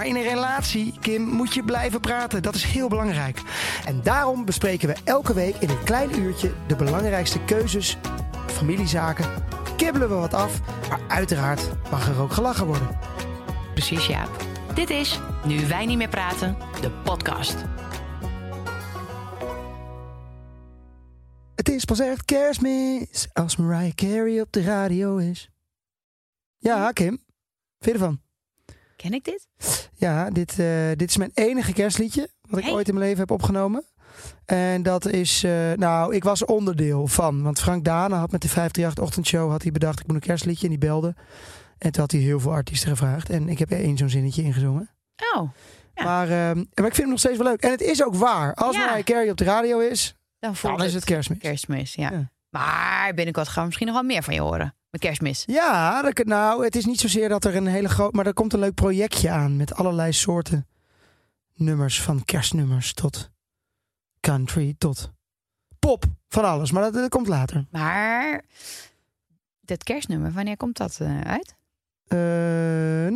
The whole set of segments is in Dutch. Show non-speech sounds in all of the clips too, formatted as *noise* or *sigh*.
Maar in een relatie, Kim, moet je blijven praten. Dat is heel belangrijk. En daarom bespreken we elke week in een klein uurtje de belangrijkste keuzes, familiezaken. Kibbelen we wat af, maar uiteraard mag er ook gelachen worden. Precies, Jaap. Dit is Nu wij niet meer praten, de podcast. Het is pas echt kerstmis als Mariah Carey op de radio is. Ja, Kim. Vind je ervan? Ken ik dit? Ja, dit, eh, dit is mijn enige kerstliedje wat ik Hey. ooit in mijn leven heb opgenomen. En dat is, eh, nou, ik was onderdeel van. Want Frank Dane had met de 538 ochtendshow had hij bedacht, ik moet een kerstliedje. En die belde. En toen had hij heel veel artiesten gevraagd. En ik heb er één zo'n zinnetje ingezongen. Oh, Ja. Maar, ehm, maar ik vind hem nog steeds wel leuk. En het is ook waar. Als Ja. Mariah Carey op de radio is, dan dan is het kerstmis. kerstmis. Ja. Ja. Maar binnenkort gaan we misschien nog wel meer van je horen. Met kerstmis. Ja, dat, nou, het is niet zozeer dat er een hele groot... Maar er komt een leuk projectje aan met allerlei soorten nummers. Van kerstnummers tot country tot pop. Van alles, maar dat, dat komt later. Maar dat kerstnummer, wanneer komt dat eh, uit? Eh,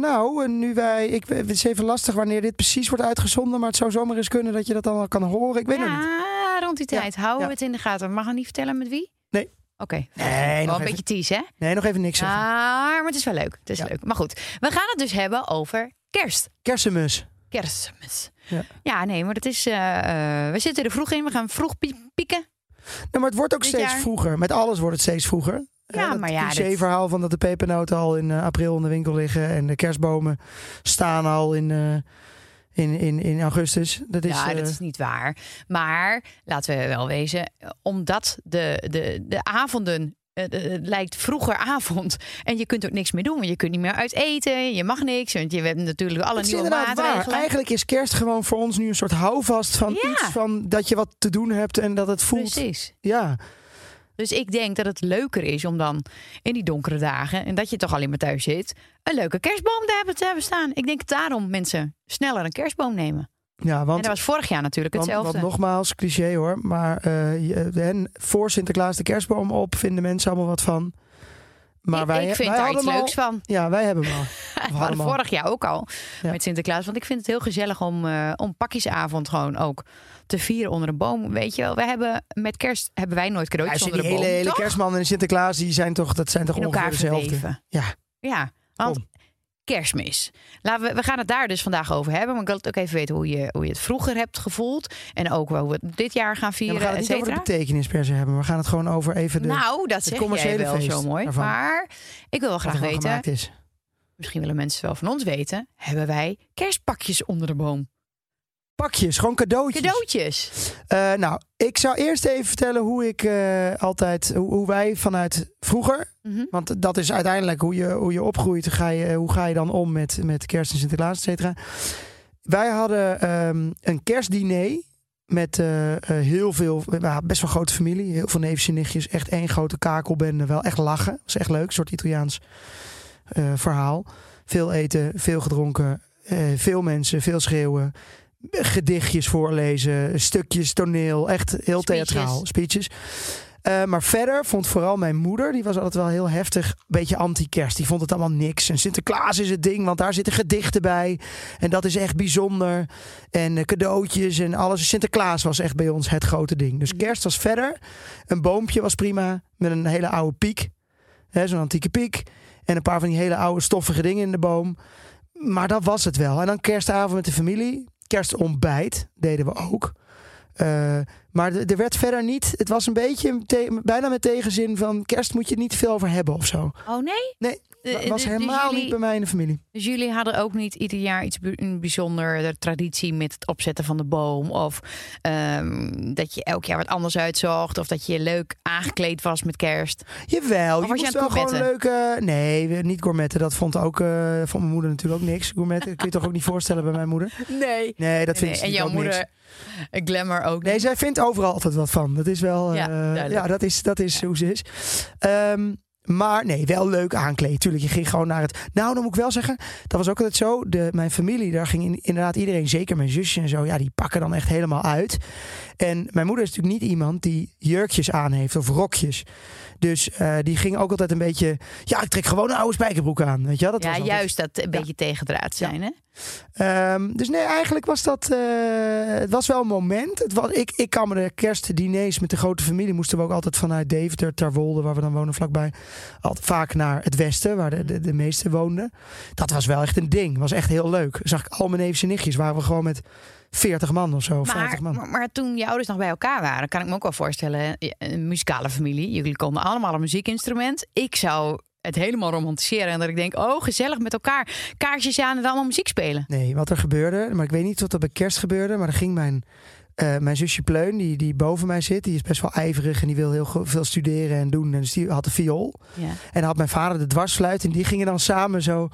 nou, en nu wij... Ik, het is even lastig wanneer dit precies wordt uitgezonden. Maar het zou zomaar eens kunnen dat je dat dan wel kan horen. Ik weet het niet. ja, rond die Ja, tijd. Houden ja. we het in de gaten. Mag je niet vertellen met wie? Nee. Oké. Nee, Wel nog een even, beetje tease, hè? nee, nog even niks zeggen. Maar, maar het is wel leuk. Het is Ja. leuk. Maar goed, we gaan het dus hebben over kerst. Kerstmis. Kerstmis. Ja. Ja, nee, maar dat is. eh, eh, we zitten er vroeg in. We gaan vroeg pie- pieken. Nou, maar het wordt ook steeds jaar. vroeger. Met alles wordt het steeds vroeger. Ja, dat maar ja, dit- cliché-verhaal van dat de pepernoten al in eh, april in de winkel liggen en de kerstbomen staan al in, eh, in, in, in augustus. Dat is, ja, eh, dat is niet waar. Maar laten we wel wezen, eh, omdat de, de, de avonden. eh, Het lijkt vroeger avond *laughs* en je kunt ook niks meer doen. Want je kunt niet meer uit eten, je mag niks. Want je hebt natuurlijk alle nieuwe inderdaad waar. maatregelen. Eigenlijk is kerst gewoon voor ons nu een soort houvast van Ja. iets van dat je wat te doen hebt en dat het voelt. Precies. Ja, Dus ik denk dat het leuker is om dan in die donkere dagen, en dat je toch alleen maar thuis zit, een leuke kerstboom te hebben, te hebben staan. Ik denk daarom mensen sneller een kerstboom nemen. ja en want, dat was vorig jaar natuurlijk hetzelfde. want nogmaals, cliché hoor. Maar je- en voor Sinterklaas de kerstboom op vinden mensen allemaal wat van. Maar ik, wij, ik vind wij daar iets al- leuks van. Ja, wij hebben hem al. *laughs* We hadden vorig jaar ook al Ja. met Sinterklaas. Want ik vind het heel gezellig om, eh, om pakjesavond gewoon ook te vieren onder een boom. Weet je wel, we hebben met kerst hebben wij nooit cadeautjes onder de hele, boom. hele toch? kerstman en Sinterklaas, die zijn toch, dat zijn toch in ongeveer elkaar dezelfde. Ja, Ja, want Kom. Kerstmis. Laten we, we gaan het daar dus vandaag over hebben. Maar ik wil het ook even weten hoe je, hoe je het vroeger hebt gevoeld. En ook hoe we het dit jaar gaan Ja, vieren, we gaan het et niet over de betekenis per se hebben. We gaan het gewoon over even de, Nou, dat zeg jij wel zo mooi. daarvan. Maar ik wil wel graag weten, is. misschien willen mensen wel van ons weten, hebben wij kerstpakjes onder de boom? Pakjes, gewoon cadeautjes. Cadeautjes. Eh, nou, ik zou eerst even vertellen hoe ik eh, altijd, hoe, hoe wij vanuit vroeger, Mhm. want dat is uiteindelijk hoe je, hoe je opgroeit, ga je, hoe ga je dan om met, met kerst en Sinterklaas, et cetera. Wij hadden ehm, een kerstdiner met eh, heel veel, best wel grote familie, heel veel neefjes en nichtjes, echt één grote kakelbende, wel echt lachen, was echt leuk, een soort Italiaans verhaal. Veel eten, veel gedronken, veel mensen, veel schreeuwen, gedichtjes voorlezen, stukjes toneel, echt heel Speeches. theatraal, speeches. Eh, maar verder vond vooral mijn moeder, die was altijd wel heel heftig, een beetje anti-kerst. Die vond het allemaal niks. En Sinterklaas is het ding, want daar zitten gedichten bij. En dat is echt bijzonder. En eh, cadeautjes en alles. Sinterklaas was echt bij ons het grote ding. Dus kerst was verder. Een boompje was prima, met een hele oude piek. Hè, Zo'n antieke piek. En een paar van die hele oude stoffige dingen in de boom. Maar dat was het wel. En dan kerstavond met de familie. Kerstontbijt deden we ook. Maar er werd verder niet. Het was een beetje bijna met tegenzin van kerst moet je niet veel over hebben of zo. Oh nee? Nee, Dat eh, was dus helemaal jullie- niet bij mij in de familie. Dus jullie hadden ook niet ieder jaar iets een bijzonder traditie met het opzetten van de boom? Of ehm, dat je elk jaar wat anders uitzocht? Of dat je leuk aangekleed was met kerst? Jawel, Of je was je wel het gewoon leuke... Nee, niet gourmetten. Dat vond, ook, eh, vond mijn moeder natuurlijk ook niks. Gourmetten kun je toch ook niet voorstellen bij mijn moeder? *laughs* Nee. Nee, dat vindt ze en jouw moeder, niks. eh, glamour ook Nee, niet? zij vindt overal altijd wat van. Dat is wel, Ja, eh, ja, dat is, dat is hoe ze is. Ehm, maar nee, wel leuk aankleden. Tuurlijk, je ging gewoon naar het. Nou, dan moet ik wel zeggen, dat was ook altijd zo. De, mijn familie, daar ging in- inderdaad iedereen, zeker mijn zusje en zo, ja, die pakken dan echt helemaal uit. En mijn moeder is natuurlijk niet iemand die jurkjes aan heeft of rokjes. Dus eh, die ging ook altijd een beetje. Ja, ik trek gewoon een oude spijkerbroek aan. Weet je? Dat ja, was altijd- juist dat een Ja. beetje tegendraad zijn, hè? Ehm, dus nee, eigenlijk was dat. eh, het was wel een moment. Het was, ik, ik kan me de kerstdiners met de grote familie. moesten we ook altijd vanuit Deventer, Terwolde, waar we dan wonen vlakbij. Altijd vaak naar het westen, waar de, de, de meesten woonden. Dat was wel echt een ding. Was echt heel leuk. Zag ik al mijn neefjes en nichtjes. Waren we gewoon met 40 man of zo. 50 Maar, man. maar, maar toen je ouders nog bij elkaar waren, kan ik me ook wel voorstellen, eh, een muzikale familie. Jullie konden allemaal een muziekinstrument. Ik zou het helemaal romantiseren en dat ik denk, oh gezellig met elkaar, kaarsjes aan en allemaal muziek spelen. Nee, wat er gebeurde, maar ik weet niet wat er bij kerst gebeurde, maar er ging mijn, eh, mijn zusje Pleun, die, die boven mij zit, die is best wel ijverig en die wil heel veel studeren en doen. En dus die had een viool. Ja. En dan had mijn vader de dwarsfluit en die gingen dan samen zo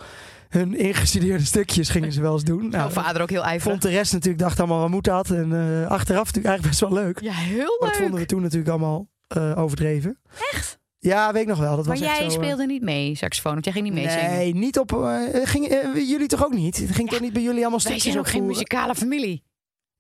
hun ingestudeerde stukjes gingen ze wel eens doen. Nou, vader ook heel ijverig. vond de rest natuurlijk, dacht allemaal, wat moet dat? En eh, achteraf natuurlijk eigenlijk best wel leuk. Ja, heel Maar dat vonden leuk. we toen natuurlijk allemaal eh, overdreven. Echt? Ja, weet ik nog wel. Dat Maar was echt jij zo, eh, speelde niet mee, saxofoon, want jij ging niet mee zingen. Nee, niet op. ging, jullie toch ook niet? Het ging toch niet bij jullie allemaal Wij stukjes zijn ook geen muzikale familie.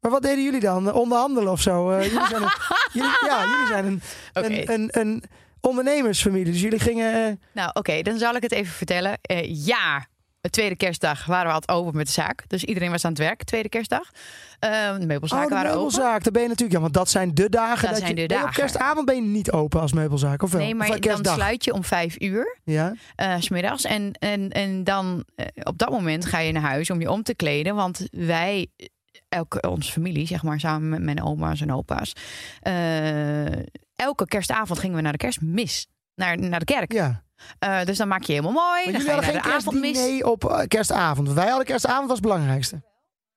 Maar wat deden jullie dan? Onderhandelen of zo? Jullie zijn een, *laughs* jullie, ja, jullie zijn een, een, een, een ondernemersfamilie. Dus jullie gingen. Nou, oké, dan zal ik het even vertellen. Ja, de tweede kerstdag waren we altijd open met de zaak. Dus iedereen was aan het werk, tweede kerstdag. Eh, de meubelzaken oh, de waren open. meubelzaak. Daar ben je natuurlijk. Ja, want dat zijn de dagen. Dat dat zijn je, de Op dagen. kerstavond ben je niet open als meubelzaak. Of wel? Nee, maar eh, dan sluit je om vijf uur, Ja. eh, s smiddags. En, en, en dan eh, op dat moment ga je naar huis om je om te kleden. Want wij, eh, elke, onze familie, zeg maar, samen met mijn oma's en opa's. eh, elke kerstavond gingen we naar de kerstmis. Naar, naar de kerk. ja. Eh, dus dan maak je helemaal mooi. Maar dan ga je naar de avondmis. op eh, kerstavond. Wij hadden kerstavond was het belangrijkste.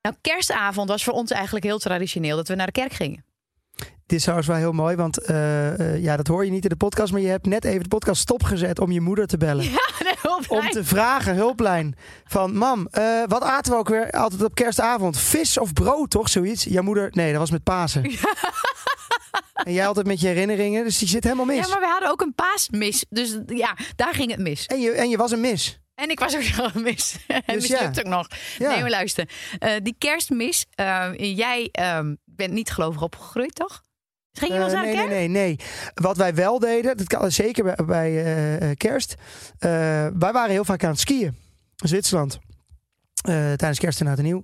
Nou, kerstavond was voor ons eigenlijk heel traditioneel dat we naar de kerk gingen. Dit is trouwens wel heel mooi, want eh, ja, dat hoor je niet in de podcast, maar je hebt net even de podcast stopgezet om je moeder te bellen. *laughs* Om te vragen, hulplijn. Van mam, wat aten we ook weer altijd op kerstavond? Vis of brood, toch? Zoiets. Jouw moeder, nee, dat was met Pasen. *laughs* En jij altijd met je herinneringen, dus die zit helemaal mis. Ja, maar we hadden ook een paasmis. Dus ja, daar ging het mis. en, je, en je was een mis. En ik was ook nog mis. *laughs* En Dus mislukt ja. ook nog. Ja. Nee, maar luister. Eh, die kerstmis. eh, jij ehm, bent niet gelovig opgegroeid, toch? Ging je wel eens Eh, naar de nee, nee, nee, nee. Wat wij wel deden, dat kan zeker bij, bij kerst. wij waren heel vaak aan het skiën. in Zwitserland. Eh, tijdens kerst en oud en nieuw.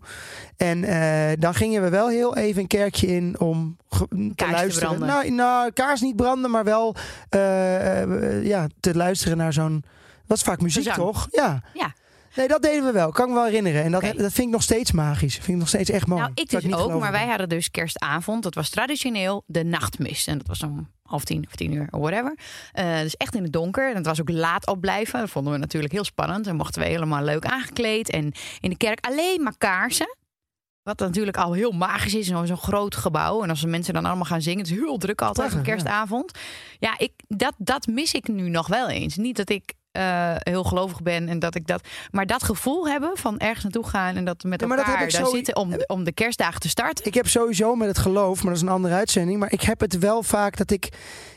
En eh, dan gingen we wel heel even een kerkje in om te te luisteren. Nou, nou, kaars niet branden, maar wel eh, ja, te luisteren naar zo'n. Dat is vaak muziek, toch? Ja. Ja. Nee, dat deden we wel. Kan ik me wel herinneren. En dat, dat vind ik nog steeds magisch. Vind ik nog steeds echt mooi. Nou, ik dus ook. Maar wij hadden dus kerstavond. Dat was traditioneel de nachtmis. En dat was om half tien of tien uur, whatever. Eh, dus echt in het donker. En het was ook laat opblijven. Dat vonden we natuurlijk heel spannend. Dan mochten we helemaal leuk aangekleed. En in de kerk alleen maar kaarsen. Wat natuurlijk al heel magisch is. in Zo'n groot gebouw. En als de mensen dan allemaal gaan zingen. Het is heel druk altijd op Prachtig, ja. kerstavond. Ja, ik, dat, dat mis ik nu nog wel eens. Niet dat ik eh, heel gelovig ben en dat ik dat. Maar dat gevoel hebben van ergens naartoe gaan en dat met Ja, maar dat elkaar heb ik daar zo- zitten om, om de kerstdagen te starten. Ik heb sowieso met het geloof, maar dat is een andere uitzending. Maar ik heb het wel vaak dat ik.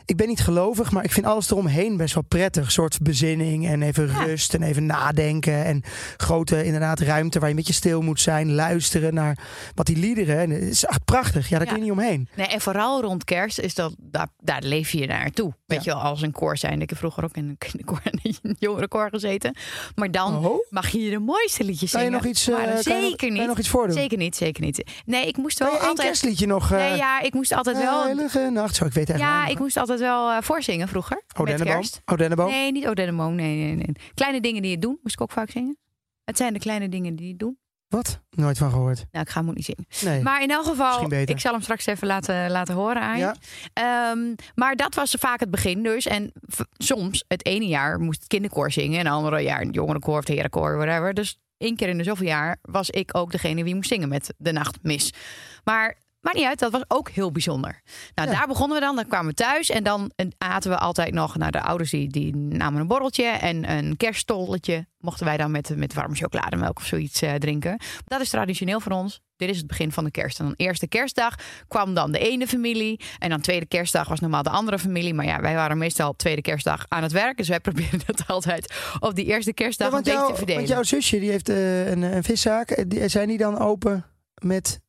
Ik ben niet gelovig, maar ik vind alles eromheen best wel prettig. Een soort bezinning en even Ja. rust en even nadenken. En grote inderdaad ruimte waar je een beetje stil moet zijn. Luisteren naar wat die liederen. En het is echt prachtig. Ja, daar kun je niet omheen. Nee, en vooral rond kerst is dat, daar, daar leef je naartoe. Weet je wel, als een koor zijn. Ik heb vroeger ook in een *laughs* en een jongerenkoor gezeten. Maar dan Oh. mag je de mooiste liedjes Kan je zingen. nog iets, eh, kan je nog- zeker kan je niet. nog iets voordoen? Zeker niet, zeker niet. Nee, ik moest wel altijd. kerstliedje nog? eh, Nee, ja, ik moest altijd wel. Heilige nacht. Zo, ik weet het Ja, eigenlijk ik moest altijd wel eh, voorzingen vroeger. Oh, met Denneboom. kerst. Oh, Denneboom. Nee, niet Oh Denneboom. Nee, nee, nee. Kleine dingen die je doen, moest ik ook vaak zingen. Het zijn de kleine dingen die je doen. Wat? Nooit van gehoord. Nou, ik ga hem niet zingen. Nee. Maar in elk geval, ik zal hem straks even laten, laten horen aan je. Ja. Ehm, maar dat was vaak het begin dus. En soms, het ene jaar moest het kinderkoor zingen. En het andere jaar een jongerenkoor of het herenkoor, whatever. Dus één keer in de zoveel jaar was ik ook degene die moest zingen met de nachtmis. Maar maakt niet uit, dat was ook heel bijzonder. Nou, Ja. daar begonnen we dan. Dan kwamen we thuis en dan eh, aten we altijd nog... Nou, de ouders die, die namen een borreltje en een kerststolletje. Mochten wij dan met, met warme chocolademelk of zoiets eh, drinken. Dat is traditioneel voor ons. Dit is het begin van de kerst. En dan eerste kerstdag kwam dan de ene familie. En dan tweede kerstdag was normaal de andere familie. Maar ja, wij waren meestal op tweede kerstdag aan het werk. Dus wij *laughs* probeerden het altijd op die eerste kerstdag Ja, een beetje te verdelen. want jouw zusje die heeft eh, een, een viszaak. Die, zijn die dan open met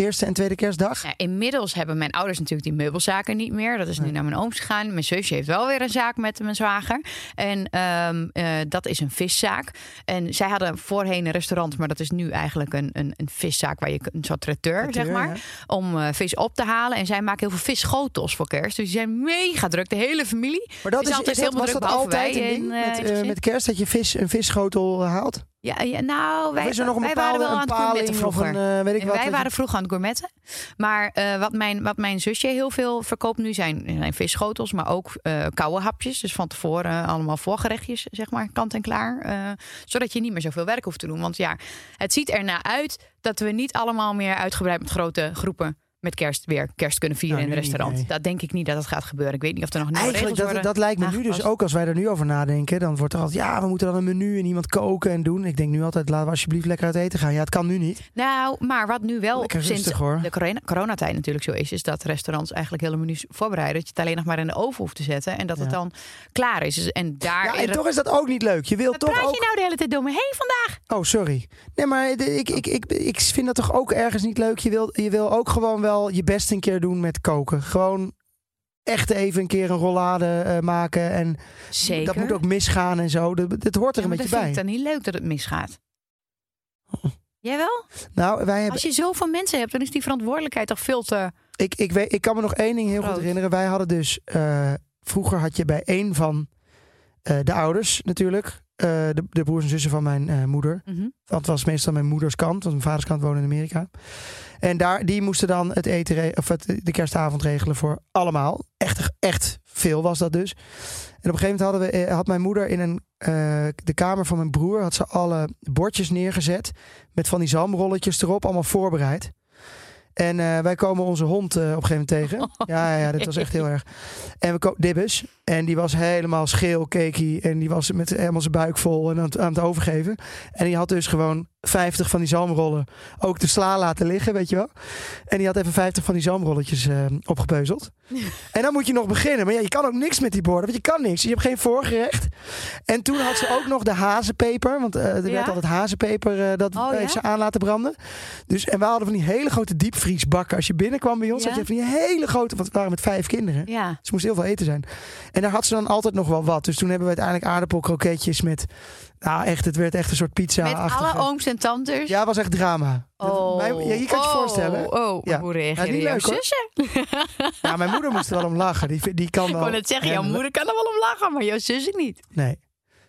eerste en tweede kerstdag? Ja, inmiddels hebben mijn ouders natuurlijk die meubelzaken niet meer. Dat is nu naar mijn ooms gegaan. Mijn zusje heeft wel weer een zaak met mijn zwager. En ehm, eh, dat is een viszaak. En zij hadden voorheen een restaurant, maar dat is nu eigenlijk een, een, een viszaak waar je een soort traiteur, zeg maar, ja. om eh, vis op te halen. En zij maken heel veel visschotels voor kerst. Dus die zijn mega druk, de hele familie. Maar dat is is, altijd is dat, heel was druk, dat behalve altijd wij een ding in, eh, met, met kerst dat je vis, een visschotel eh, haalt? Ja, ja nou, wij, wij bepaalde waren wel aan het gourmetten vroeger. een eh, weet ik wat? wij waren vroeger aan het gourmetten. Maar eh, wat, mijn, wat mijn zusje heel veel verkoopt nu zijn, zijn visschotels, maar ook eh koude hapjes. Dus van tevoren allemaal voorgerechtjes, zeg maar, kant en klaar. Zodat je niet meer zoveel werk hoeft te doen. Want ja, het ziet ernaar uit dat we niet allemaal meer uitgebreid met grote groepen met kerst weer kerst kunnen vieren Nou, in niet, restaurant. nee. Dat denk ik niet dat het gaat gebeuren. Ik weet niet of er nog nieuwe Eigenlijk, regels dat, dat lijkt me nu dus ook, als wij er nu over nadenken, dan wordt er altijd, ja, we moeten dan een menu en iemand koken en doen. Ik denk nu altijd, laten we alsjeblieft lekker uit eten gaan. Ja, het kan nu niet. Nou, maar wat nu wel Lekker sinds rustig, hoor. de corona- coronatijd natuurlijk zo is, is dat restaurants eigenlijk hele menus voorbereiden. Dat je het alleen nog maar in de oven hoeft te zetten en dat het dan klaar is. Dus- En daar. Ja, en toch is dat ook niet leuk. Je wilt toch praat ook... je nou de hele tijd door me heen vandaag? Oh, sorry. Nee, maar de- ik, ik, ik, ik vind dat toch ook ergens niet leuk. Je wil, je wil ook gewoon wel je best een keer doen met koken. Gewoon echt even een keer een rollade eh, maken. En Zeker. dat moet ook misgaan en zo. Dat, dat hoort er Ja, een beetje dat vind bij. ik dan niet leuk dat het misgaat. Oh. *laughs* Jij wel? Nou, wij hebben, Als je zoveel mensen hebt, dan is die verantwoordelijkheid toch veel te. ik, ik, weet, ik kan me nog één ding heel goed herinneren. Wij hadden dus... eh, vroeger had je bij één van eh, de ouders natuurlijk... de, de broers en zussen van mijn moeder. Want het was meestal mijn moeders kant, want mijn vaders kant woonde in Amerika. En daar, die moesten dan het eten of het, de kerstavond regelen voor allemaal. Echt, echt veel was dat dus. En op een gegeven moment hadden we, eh, had mijn moeder in een, eh, de kamer van mijn broer had ze alle bordjes neergezet met van die zalmrolletjes erop, allemaal voorbereid. En eh, wij komen onze hond op een gegeven moment tegen. *laughs* Ja, ja, ja, dit was echt heel erg. En we ko- Dibbes. En die was helemaal scheel, cakey. En die was met helemaal zijn buik vol en aan het, aan het overgeven. En die had dus gewoon 50 van die zalmrollen ook de sla laten liggen, weet je wel. En die had even 50 van die zalmrolletjes eh, opgepeuzeld. *laughs* En dan moet je nog beginnen. Maar ja, je kan ook niks met die borden, want je kan niks. Je hebt geen voorgerecht. En toen had ze ook nog de hazenpeper. Want eh, er Ja? werd altijd hazenpeper, eh, dat Oh, heeft ja? ze aan laten branden. Dus, en we hadden van die hele grote diepvriesbakken. Als je binnenkwam bij ons, had je van die hele grote... Want we waren met vijf kinderen. Ja. Dus moest heel veel eten zijn. En daar had ze dan altijd nog wel wat. Dus toen hebben we uiteindelijk aardappelkroketjes met... Nou echt, het werd echt een soort pizza Met alle ooms en tantes. Ja, het was echt drama. Oh. Mijn- ja, je kan je oh. voorstellen. Oh, Ja. hoe Ja, jouw leuk, hoor. zussen? *laughs* Ja, mijn moeder moest er wel om lachen. Die, die kan Ik wel wou net zeggen, jouw moeder kan er wel om lachen, maar jouw zussen niet. Nee.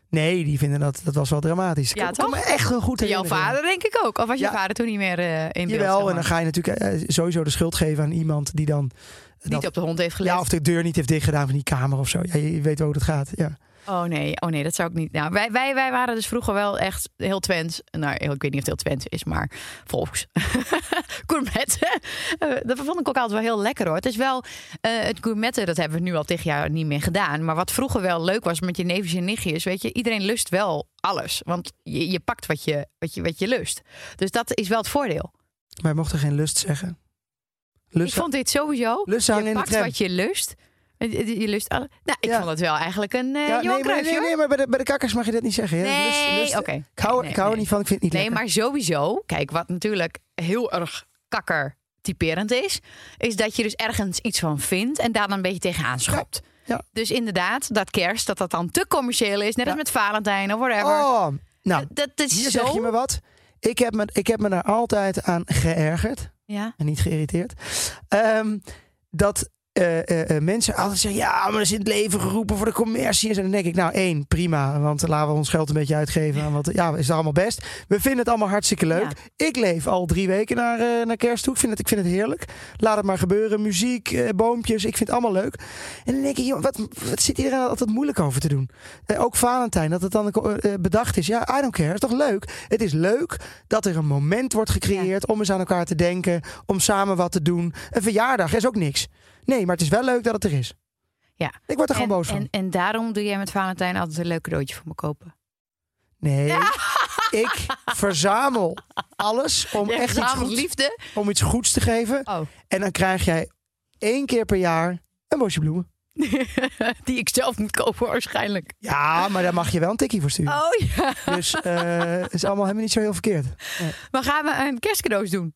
Nee, die vinden dat, dat was wel dramatisch. Ja, ik kan me echt heel goed Jouw herinneren. vader denk ik ook. Of was je Ja. vader toen niet meer eh, in beeld? Jawel, en dan ga je natuurlijk eh, sowieso de schuld geven aan iemand die dan... Niet dat- op de hond heeft gelet. ja, of de deur niet heeft dichtgedaan van die kamer of zo. Ja, je, je weet wel hoe dat gaat. Ja. Oh nee, oh nee, dat zou ik niet. Nou, wij, wij, wij waren dus vroeger wel echt heel Twents. Nou, ik weet niet of het heel Twents is, maar volks. *laughs* gourmetten. Eh, dat vond ik ook altijd wel heel lekker hoor. Het is wel, eh, het gourmetten, dat hebben we nu al tig jaar niet meer gedaan. Maar wat vroeger wel leuk was met je neefjes en nichtjes, weet je, iedereen lust wel alles. Want je, je pakt wat je, wat, je, wat je lust. Dus dat is wel het voordeel. Wij mochten geen lust zeggen. Lust, ik vond dit sowieso. lust hangen je in de pakt wat je lust. Je lust alle. Nou, ik Ja. vond het wel eigenlijk een eh Ja, nee, maar, nee, nee, maar bij de, bij de kakkers mag je dat niet zeggen. hè? Nee, oké. Ik hou, Nee, ik hou er nee. niet van, ik vind het niet Nee, lekker. maar sowieso, kijk, wat natuurlijk heel erg kakker typerend is, is dat je dus ergens iets van vindt en daar dan een beetje tegenaan schopt. Ja. Dus inderdaad, dat kerst, dat dat dan te commercieel is, net als met Valentijn of whatever. Oh, nou, dat, dat is hier zo. zeg je me wat. Ik heb me, ik heb me daar altijd aan geërgerd. Ja. En niet geïrriteerd. Ehm, dat eh, eh, eh, mensen altijd zeggen, ja, maar dat is in het leven geroepen voor de commercie. En dan denk ik, nou één, prima. Want laten we ons geld een beetje uitgeven. aan wat, ja, is dat allemaal best. We vinden het allemaal hartstikke leuk. Ik leef al drie weken naar, naar kerst toe. Ik vind, het, ik vind het heerlijk. Laat het maar gebeuren. Muziek, boompjes. Ik vind het allemaal leuk. En dan denk ik, joh, wat, wat zit iedereen altijd moeilijk over te doen? Ook Valentijn, dat het dan bedacht is. Ja, I don't care. Het is toch leuk? Het is leuk dat er een moment wordt gecreëerd om eens aan elkaar te denken. Om samen wat te doen. Een verjaardag is ook niks. Nee, maar het is wel leuk dat het er is. Ja. Ik word er gewoon en, boos van. En, en daarom doe jij met Valentijn altijd een leuk cadeautje voor me kopen. Nee, ik verzamel alles om Jij echt iets goeds, liefde. om iets goeds te geven. Oh. En dan krijg jij één keer per jaar een bosje bloemen. *laughs* Die ik zelf moet kopen waarschijnlijk. Ja, maar daar mag je wel een tikkie voor sturen. Oh ja. Dus eh, het is allemaal helemaal niet zo heel verkeerd. Maar gaan we een kerstcadeaus doen?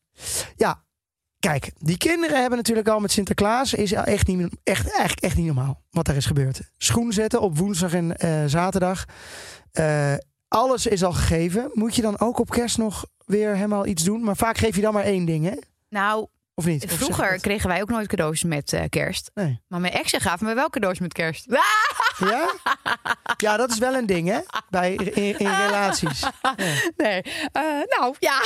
Ja, kijk, die kinderen hebben natuurlijk al met Sinterklaas is echt niet, echt, echt niet normaal wat daar is gebeurd. Schoen zetten op woensdag en eh, zaterdag. Eh, alles is al gegeven. Moet je dan ook op kerst nog weer helemaal iets doen? Maar vaak geef je dan maar één ding, hè? Nou, Of niet? Of vroeger kregen wij ook nooit cadeaus met eh, kerst. Nee. Maar mijn exen gaven me wel cadeaus met kerst. Ja? Ja, dat is wel een ding, hè? Bij, in, in relaties. Nee. Eh, nou, ja.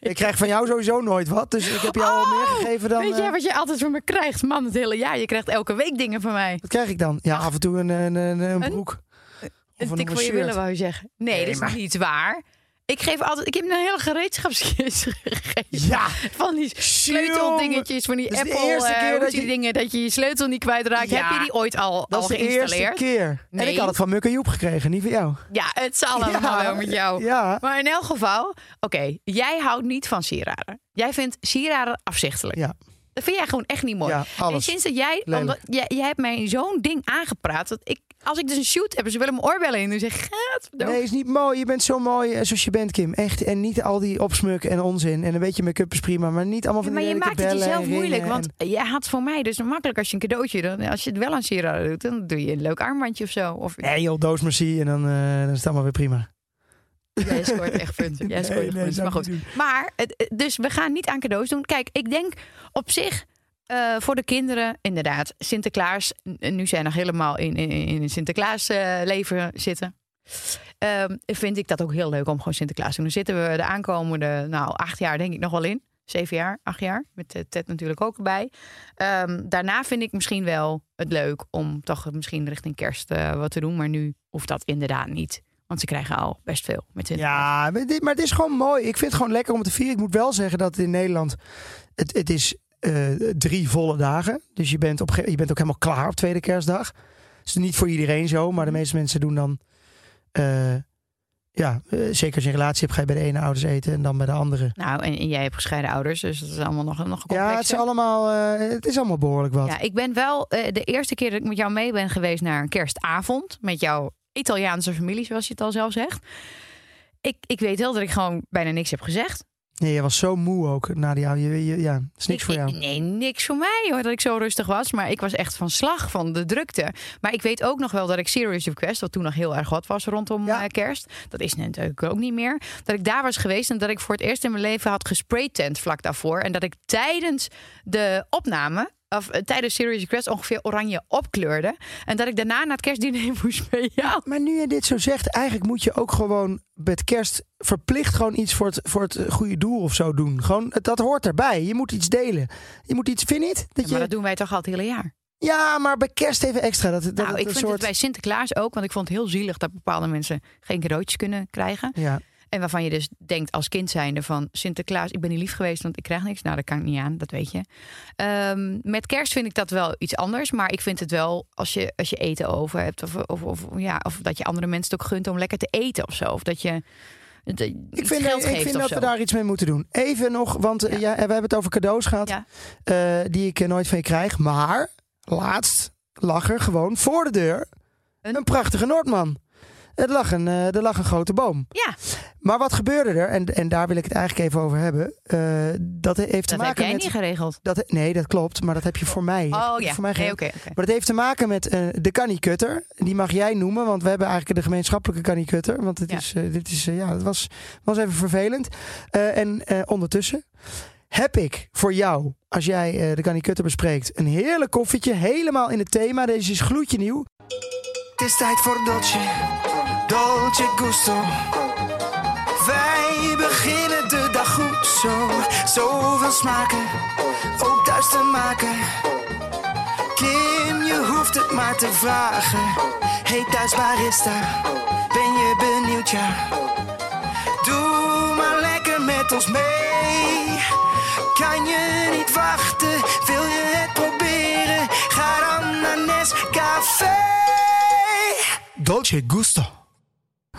Ik krijg van jou sowieso nooit wat. Dus ik heb jou al meer gegeven dan... Oh, Weet jij eh, wat je altijd van me krijgt? Man, het hele jaar. Je krijgt elke week dingen van mij. Wat krijg ik dan? Ja, af en toe een, een, een, een broek. Of Een tik voor je willen, wou je zeggen. Nee, Nee, dat is maar- niet waar. Ik geef altijd... Ik heb een hele gereedschapskist *laughs* gegeven. Ja, Van die sleuteldingetjes, van die Dat is de Apple eerste eh, keer dat die je- dingen, dat je je sleutel niet kwijtraakt. Ja. Heb je die ooit al, dat al is de eerste geïnstalleerd? keer. En Nee. ik had het van Muk en Joep gekregen, niet van jou. Ja, het zal allemaal wel met jou. Ja, Maar in elk geval, oké, jij houdt niet van sieraden. Jij vindt sieraden afzichtelijk. Ja. Dat vind jij gewoon echt niet mooi. ja En sinds dat jij, omdat, jij, jij hebt mij zo'n ding aangepraat. Dat ik, als ik dus een shoot heb, ze willen mijn oorbellen in. Dan zeg ik, gaat. Nee, is niet mooi. Je bent zo mooi eh, zoals je bent, Kim. Echt. En niet al die opsmuk en onzin. En een beetje make-up is prima, maar niet allemaal van maar die je maakt het jezelf moeilijk. Want jij had voor mij dus makkelijk als je een cadeautje... Dan, als je het wel aan sieraden doet, dan doe je een leuk armbandje of zo. Of, Nee joh, doos merci en dan, eh, dan is het allemaal weer prima. Jij scoort *laughs* echt punten. Jij scoort Nee, echt nee, punten. Maar goed. Maar, het- dus we gaan niet aan cadeaus doen. Kijk, ik denk op zich eh, voor de kinderen, inderdaad, Sinterklaas. Nu zijn nog helemaal in, in, in Sinterklaas eh, leven zitten. Ehm, vind ik dat ook heel leuk om gewoon Sinterklaas te doen. Dan zitten we de aankomende, nou, acht jaar denk ik nog wel in. Zeven jaar, acht jaar. Met eh, Ted natuurlijk ook erbij. Ehm, daarna vind ik misschien wel het leuk om toch misschien richting kerst wat te doen. Maar nu hoeft dat inderdaad niet. Want ze krijgen al best veel met Sinterklaas. Ja, maar het is gewoon mooi. Ik vind het gewoon lekker om te vieren. Ik moet wel zeggen dat in Nederland... Het, het is eh, drie volle dagen. Dus je bent, op, je bent ook helemaal klaar op tweede kerstdag. Is niet voor iedereen zo. Maar de meeste mensen doen dan... eh, ja, eh, zeker als je een relatie hebt, ga je bij de ene ouders eten en dan bij de andere. Nou, en, en jij hebt gescheiden ouders, dus dat is allemaal nog, nog complexer. Ja, het is allemaal, het is allemaal behoorlijk wat. Ja, ik ben wel de eerste keer dat ik met jou mee ben geweest naar een kerstavond met jouw Italiaanse familie, zoals je het al zelf zegt. Ik, ik weet wel dat ik gewoon bijna niks heb gezegd. Nee, je was zo moe ook na die je- je- Ja, is niks Ik- voor jou. nee, niks voor mij hoor, dat ik zo rustig was. Maar ik was echt van slag van de drukte. Maar ik weet ook nog wel dat ik Serious Request, wat toen nog heel erg hot was rondom Ja. eh, kerst. Dat is natuurlijk ook niet meer. Dat ik daar was geweest en dat ik voor het eerst in mijn leven had gespraytent vlak daarvoor. En dat ik tijdens de opname, of eh, tijdens Serious Request ongeveer oranje opkleurde. En dat ik daarna naar het kerstdiner *laughs* moest bij jou. Maar nu je dit zo zegt, eigenlijk moet je ook gewoon met kerst verplicht gewoon iets voor het, voor het goede doel of zo doen. Gewoon, dat hoort erbij. Je moet iets delen. Je moet iets, vind je niet? Dat Maar je, dat doen wij toch al het hele jaar. ja, maar bij kerst even extra. Dat, dat nou, ik vind soort... het bij Sinterklaas ook, want ik vond het heel zielig dat bepaalde mensen geen cadeautjes kunnen krijgen. Ja, En waarvan je dus denkt als kind zijnde van Sinterklaas, ik ben niet lief geweest, want ik krijg niks. Nou, dat kan ik niet aan, dat weet je. Ehm, met kerst vind ik dat wel iets anders. Maar ik vind het wel, als je, als je eten over hebt, of, of, of, ja, of dat je andere mensen het ook gunt om lekker te eten of zo. Of dat je dat je ik vind, ik vind dat zo. we daar iets mee moeten doen. Even nog, want eh, Ja. ja. we hebben het over cadeaus gehad. Ja. eh, die ik eh, nooit van je krijg. Maar laatst lag er gewoon voor de deur Een? een, prachtige Noordman. Er lag, een, eh, er lag een grote boom. Ja, Maar wat gebeurde er? En, en daar wil ik het eigenlijk even over hebben. eh, dat heeft te dat heb maken jij met. niet geregeld. Dat, nee, dat klopt. Maar dat heb je voor mij. Oh ja, Voor mij nee. Maar dat heeft te maken met eh, de Canny-cutter. Die mag jij noemen, want we hebben eigenlijk de gemeenschappelijke Canny-cutter. Want het Ja. is, dit is, ja, het was, was even vervelend. Eh, en eh, ondertussen heb ik voor jou als jij eh, de Canny Kutter bespreekt. Een heerlijk koffietje, helemaal in het thema. Deze is gloedje nieuw. Het is tijd voor Dolce, Dolce Gusto. Wij beginnen de dag goed zo. Zoveel smaken, ook thuis te maken. Kim, je hoeft het maar te vragen. Hey thuis barista, ben je benieuwd ja? Doe maar lekker met ons mee. Kan je niet wachten, wil je het proberen? Ga dan naar Nescafé. Dolce Gusto.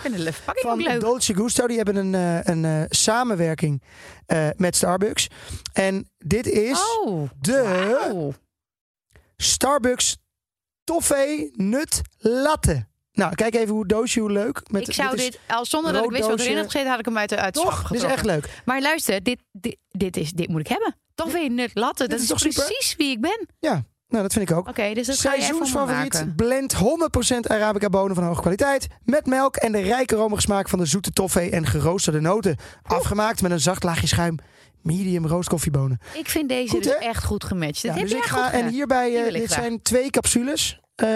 Ik vind de verpakking ook Van leuk. Dolce Gusto. Die hebben een, eh, een eh, samenwerking eh, met Starbucks. En dit is Oh, de. Starbucks Toffee Nut Latte. Nou, kijk even hoe doosje, hoe leuk. Met, ik zou dit, al zonder dat ik wist wat erin had gezeten, had ik hem uit de, Toch? Dit is echt leuk. Maar luister, dit, dit, dit, is, dit moet ik hebben. Toch weer nut latte. Dat is is, toch super? precies wie ik ben. Ja, nou dat vind ik ook. Oké, dus dat Seizoensfavoriet blend 100% Arabica bonen van hoge kwaliteit. Met melk en de rijke romige smaak van de zoete toffee en geroosterde noten. Afgemaakt met een zacht laagje schuim. Medium rooskoffiebonen. Ik vind deze Goed, dus echt goed gematcht. Dat Ja, heb dus ik ga, goed en hierbij, eh, dit graag. zijn twee capsules eh,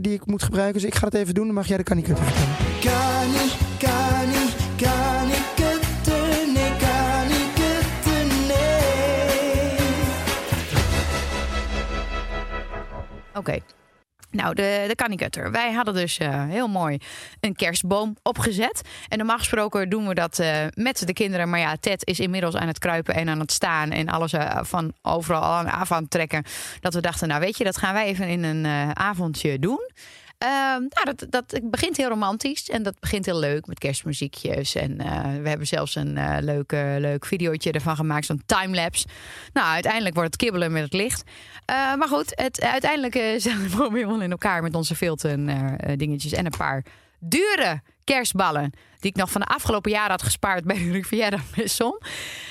die ik moet gebruiken. Dus ik ga het even doen. Dan mag jij de kanikutten vertellen. Oké. Nou, de, de. Wij hadden dus eh, heel mooi een kerstboom opgezet. En normaal gesproken doen we dat eh, met de kinderen. Maar ja, Ted is inmiddels aan het kruipen en aan het staan. En alles eh, van overal aan af aan het trekken. Dat we dachten, nou weet je, dat gaan wij even in een avondje doen. Ehm, nou, dat, dat begint heel romantisch en dat begint heel leuk met kerstmuziekjes. En eh, we hebben zelfs een eh, leuk, eh, leuk videootje ervan gemaakt, zo'n timelapse. Nou, uiteindelijk wordt het kibbelen met het licht. Eh, maar goed, het, uiteindelijk *laughs* zijn we helemaal in elkaar met onze filten eh, dingetjes en een paar dure kerstballen. Die ik nog van de afgelopen jaren had gespaard bij de Riviera Maison.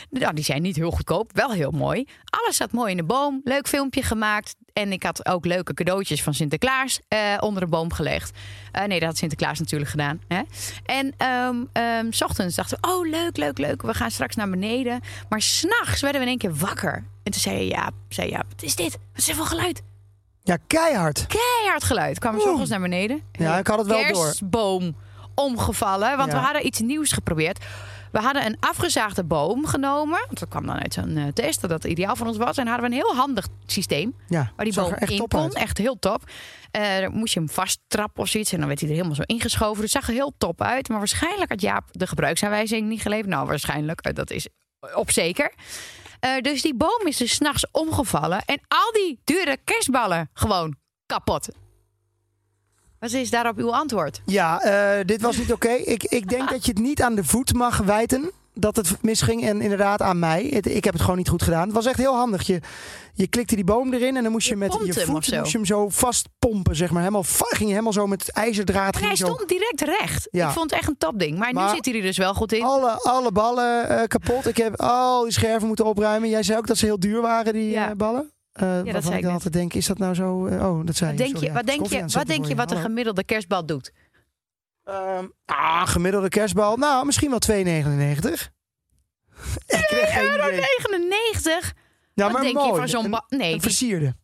Nou, die zijn niet heel goedkoop, wel heel mooi. Alles zat mooi in de boom. Leuk filmpje gemaakt. En ik had ook leuke cadeautjes van Sinterklaas eh, onder de boom gelegd. Eh, nee, dat had Sinterklaas natuurlijk gedaan. Hè? En ehm ehm, s ochtends dachten we, oh leuk, leuk, leuk. We gaan straks naar beneden. Maar s'nachts werden we in één keer wakker. En toen zei ja, zei ja, wat is dit? Wat is dit voor geluid? Ja, keihard. Keihard geluid. Kwamen we ochtends naar beneden. Ja, ik had het wel door. Kerstboom omgevallen. Want Ja. we hadden iets nieuws geprobeerd. We hadden een afgezaagde boom genomen. Want dat kwam dan uit zo'n eh, test dat dat ideaal voor ons was. En hadden we een heel handig systeem. Ja, Waar die boom echt in top kon. Echt heel top. Dan moest je hem vasttrappen of zoiets. En dan werd hij er helemaal zo ingeschoven. Dus het zag er heel top uit. Maar waarschijnlijk had Jaap de gebruiksaanwijzing niet geleverd. Nou, waarschijnlijk. eh, Dat is op zeker. Dus die boom is dus s'nachts omgevallen. En al die dure kerstballen gewoon kapot. Wat is daarop uw antwoord? Ja, eh, dit was niet oké. Ik, ik denk dat je het niet aan de voet mag wijten dat het misging. En inderdaad aan mij. Het- ik heb het gewoon niet goed gedaan. Het was echt heel handig. Je, je klikte die boom erin en dan moest je, Je met je hem voet zo. moest je hem zo vastpompen. Zeg maar. helemaal, ging je helemaal zo met ijzerdraad. Hij zo stond direct recht. Ja. Ik vond het echt een topding. Maar, nu Maar- zit hij er dus wel goed in. alle, alle ballen eh, kapot. Ik heb al die scherven moeten opruimen. Jij zei ook dat ze heel duur waren, die Ja. eh, ballen. Eh waarvan zei ik dan net. altijd denk, is dat nou zo? eh, oh, dat zei wat denk Sorry, je, ja. wat denk je, wat denk je wat een gemiddelde kerstbal doet? Ehm, ah, gemiddelde kerstbal. Nou, misschien wel 2,99. *laughs* ik heb geen euro idee. 99? Ja, wat maar denk mooi. je van zo'n bal? Nee, Een versierde.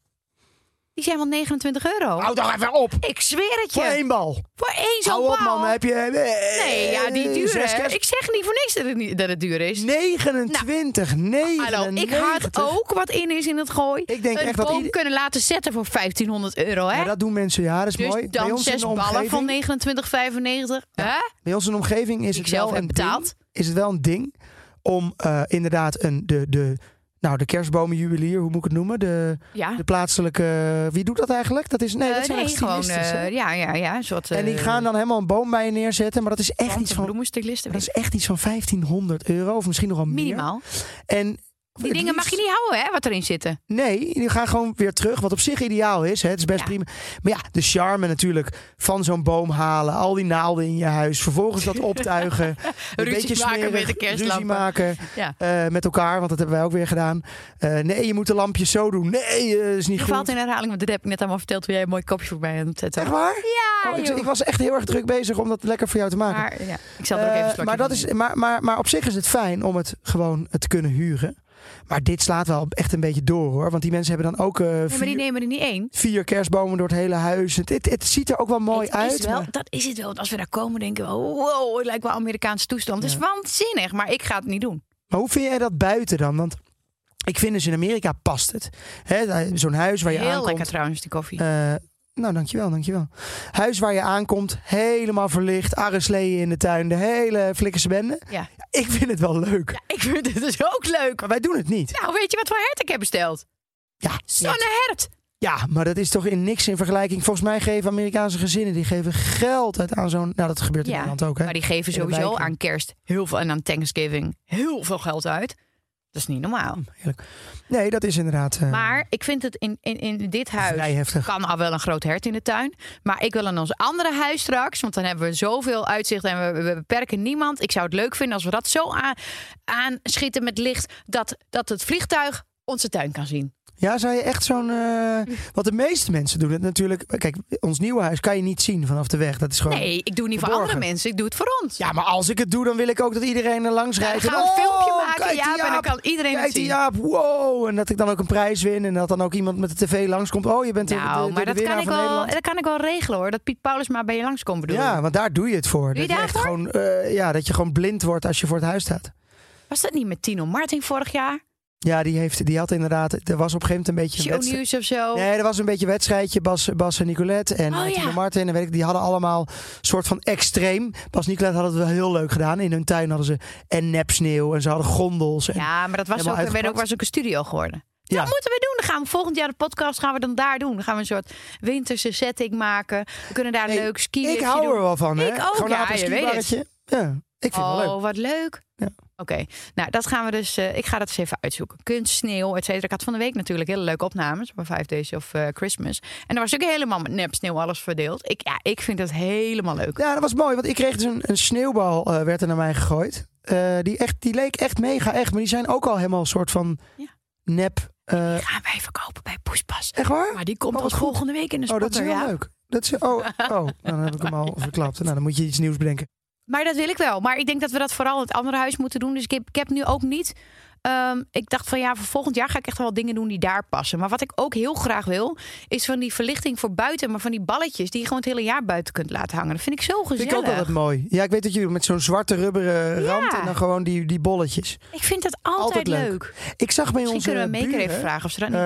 Die zijn wel 29 euro. Hou toch even op. Ik zweer het Voor je. één bal. Voor één zo'n Hou op, bal. man. Heb je... Nee, ja, die eh, kerst- Ik zeg niet voor niks dat het, niet, dat het duur is. 29, 99. Hallo, ik had ook wat in is in het gooi. Ik denk een echt dat boom ieder- kunnen laten zetten voor 1500 euro, hè? Ja, dat doen mensen, ja, dat is dus mooi. Bij dan ons in zes de ballen omgeving, van 29,95. Hè? Bij ons in de omgeving is Die het ik zelf wel heb een betaald. Ding, is het wel een ding om eh, inderdaad een, de, de, nou, de kerstbomenjuwelier, hoe moet ik het noemen? De, Ja. de plaatselijke... Wie doet dat eigenlijk? Dat is, nee, Eh, dat zijn nee, echt gewoon. eh, ja, ja, ja. Een soort, En die eh, gaan dan helemaal een boom bij je neerzetten. Maar dat is echt iets van, dat is echt iets van 1500 euro. Of misschien nog wel meer. Minimaal. En Die dingen mag je niet houden, hè, wat erin zitten. Nee, die gaan gewoon weer terug. Wat op zich ideaal is. Hè? Het is best Ja. prima. Maar ja, de charme natuurlijk van zo'n boom halen. Al die naalden in je huis. Vervolgens dat *laughs* optuigen. een Ruzie beetje maken smerig, met de kerstlampen. Ruzie maken Ja. eh, met elkaar. Want dat hebben wij ook weer gedaan. Eh, nee, je moet de lampjes zo doen. Nee, eh, is niet Je goed. valt in herhaling, want dat heb ik net allemaal verteld toen jij een mooi kopje voor mij aan het zetten. Echt waar? Ja, Oh, ik, ik was echt heel erg druk bezig om dat lekker voor jou te maken. Maar ja, ik zal er ook even maar, dat is, maar, maar, maar op zich is het fijn om het gewoon te kunnen huren. Maar dit slaat wel echt een beetje door hoor. Want die mensen hebben dan ook eh, Nee, maar vier, die nemen er niet één. vier kerstbomen door het hele huis. Het, het, het ziet er ook wel mooi Het uit. Is wel, maar- Dat is het wel. Want als we daar komen, denken we: wow, het lijkt wel Amerikaanse toestand. Het is waanzinnig, maar ik ga het niet doen. Maar hoe vind jij dat buiten dan? Want ik vind dus in Amerika past het. Zo'n huis waar je Heel aankomt. lekker trouwens, die koffie. Eh, nou, dankjewel, dankjewel. Huis waar je aankomt, helemaal verlicht, arresleeën in de tuin, de hele flikkerse bende. ja. Ik vind het wel leuk. ja, ik vind het dus ook leuk. Maar wij doen het niet. Nou, weet je wat voor hert ik heb besteld? Ja, Zonnehert. ja, maar dat is toch in niks in vergelijking. Volgens mij geven Amerikaanse gezinnen die geven geld uit aan zo'n. Nou, dat gebeurt in Ja, Nederland ook, hè? Maar die geven sowieso aan kerst heel veel en aan Thanksgiving heel veel geld uit. Dat is niet normaal. Heerlijk. Nee, dat is inderdaad. eh, Maar ik vind het in, in, in dit huis Vrij heftig. kan al wel een groot hert in de tuin. Maar ik wil in ons andere huis straks, want dan hebben we zoveel uitzicht en we, we beperken niemand. Ik zou het leuk vinden als we dat zo aan, aanschieten met licht dat, dat het vliegtuig onze tuin kan zien. Ja, zou je echt zo'n. eh, wat de meeste mensen doen het natuurlijk. Kijk, ons nieuwe huis kan je niet zien vanaf de weg. Dat is gewoon. Nee, ik doe het niet voor andere mensen, ik doe het voor ons. Ja, maar als ik het doe, dan wil ik ook dat iedereen er langs dan rijdt. gaan we een filmpje oh, maken, kijk die Jaap, en dan kan iedereen het Kijk die zien. Jaap, wow. En dat ik dan ook een prijs win. En dat dan ook iemand met de tv langskomt. Oh, je bent de, de, Nou, de, maar dat kan, ik wel, Nederland. dat kan ik wel regelen hoor. Dat Piet Paulus maar bij je langskomt bedoel Ja, want daar doe je het voor. Doe je dat, je echt gewoon, eh, ja, dat je gewoon blind wordt als je voor het huis staat. Was dat niet met Tino Martin vorig jaar? Ja, die, heeft, die had inderdaad... Er was op een gegeven moment een beetje een wedstrijd. Shownieuws of zo? Nee, er was een beetje een wedstrijdje. Bas, Bas en Nicolette en Oh, ja. Martin. En weet ik, die hadden allemaal een soort van extreem. Bas en Nicolette hadden het wel heel leuk gedaan. In hun tuin hadden ze en nepsneeuw. En ze hadden gondels. En, Ja, maar dat was ook, ook, was ook een studio geworden. Ja. Dat moeten we doen. Dan gaan we volgend jaar de podcast gaan we dan daar doen. Dan gaan we een soort winterse setting maken. We kunnen daar Nee, leuk skiën. ik hou er wel van. Hè? Ik ook, Gewoon ja, een je weet het. skibarretje. Ja, ik vind het wel leuk. Oh, wat leuk. Ja. Oké, nou dat gaan we dus. eh, ik ga dat eens even uitzoeken. Kunst, sneeuw, et cetera. Ik had van de week natuurlijk hele leuke opnames van Five Days of eh, Christmas. En daar was ook helemaal met nep sneeuw alles verdeeld. Ik, ja, ik vind het helemaal leuk. Ja, dat was mooi. Want ik kreeg dus een, een sneeuwbal eh, werd er naar mij gegooid. Die, echt, die leek echt mega echt. Maar die zijn ook al helemaal een soort van Ja. nep. Die gaan wij verkopen bij Poespas. echt waar? Maar die komt Oh, goed. volgende week in de Oh, dat is spotter. heel ja. leuk. Dat is, oh, oh, dan heb ik hem al verklapt. Nou, dan moet je iets nieuws bedenken. Maar dat wil ik wel. Maar ik denk dat we dat vooral in het andere huis moeten doen. Dus ik heb, ik heb nu ook niet. Ehm, ik dacht van ja, voor volgend jaar ga ik echt wel dingen doen die daar passen. Maar wat ik ook heel graag wil, is van die verlichting voor buiten, maar van die balletjes die je gewoon het hele jaar buiten kunt laten hangen. Dat vind ik zo gezellig. Vind ik ook altijd mooi. Ja, ik weet dat jullie met zo'n zwarte rubberen Ja. rand en dan gewoon die, die bolletjes. Ik vind het altijd, Altijd leuk. leuk. Ik zag bij Misschien onze kunnen we Maker buren, even vragen of ze dat niet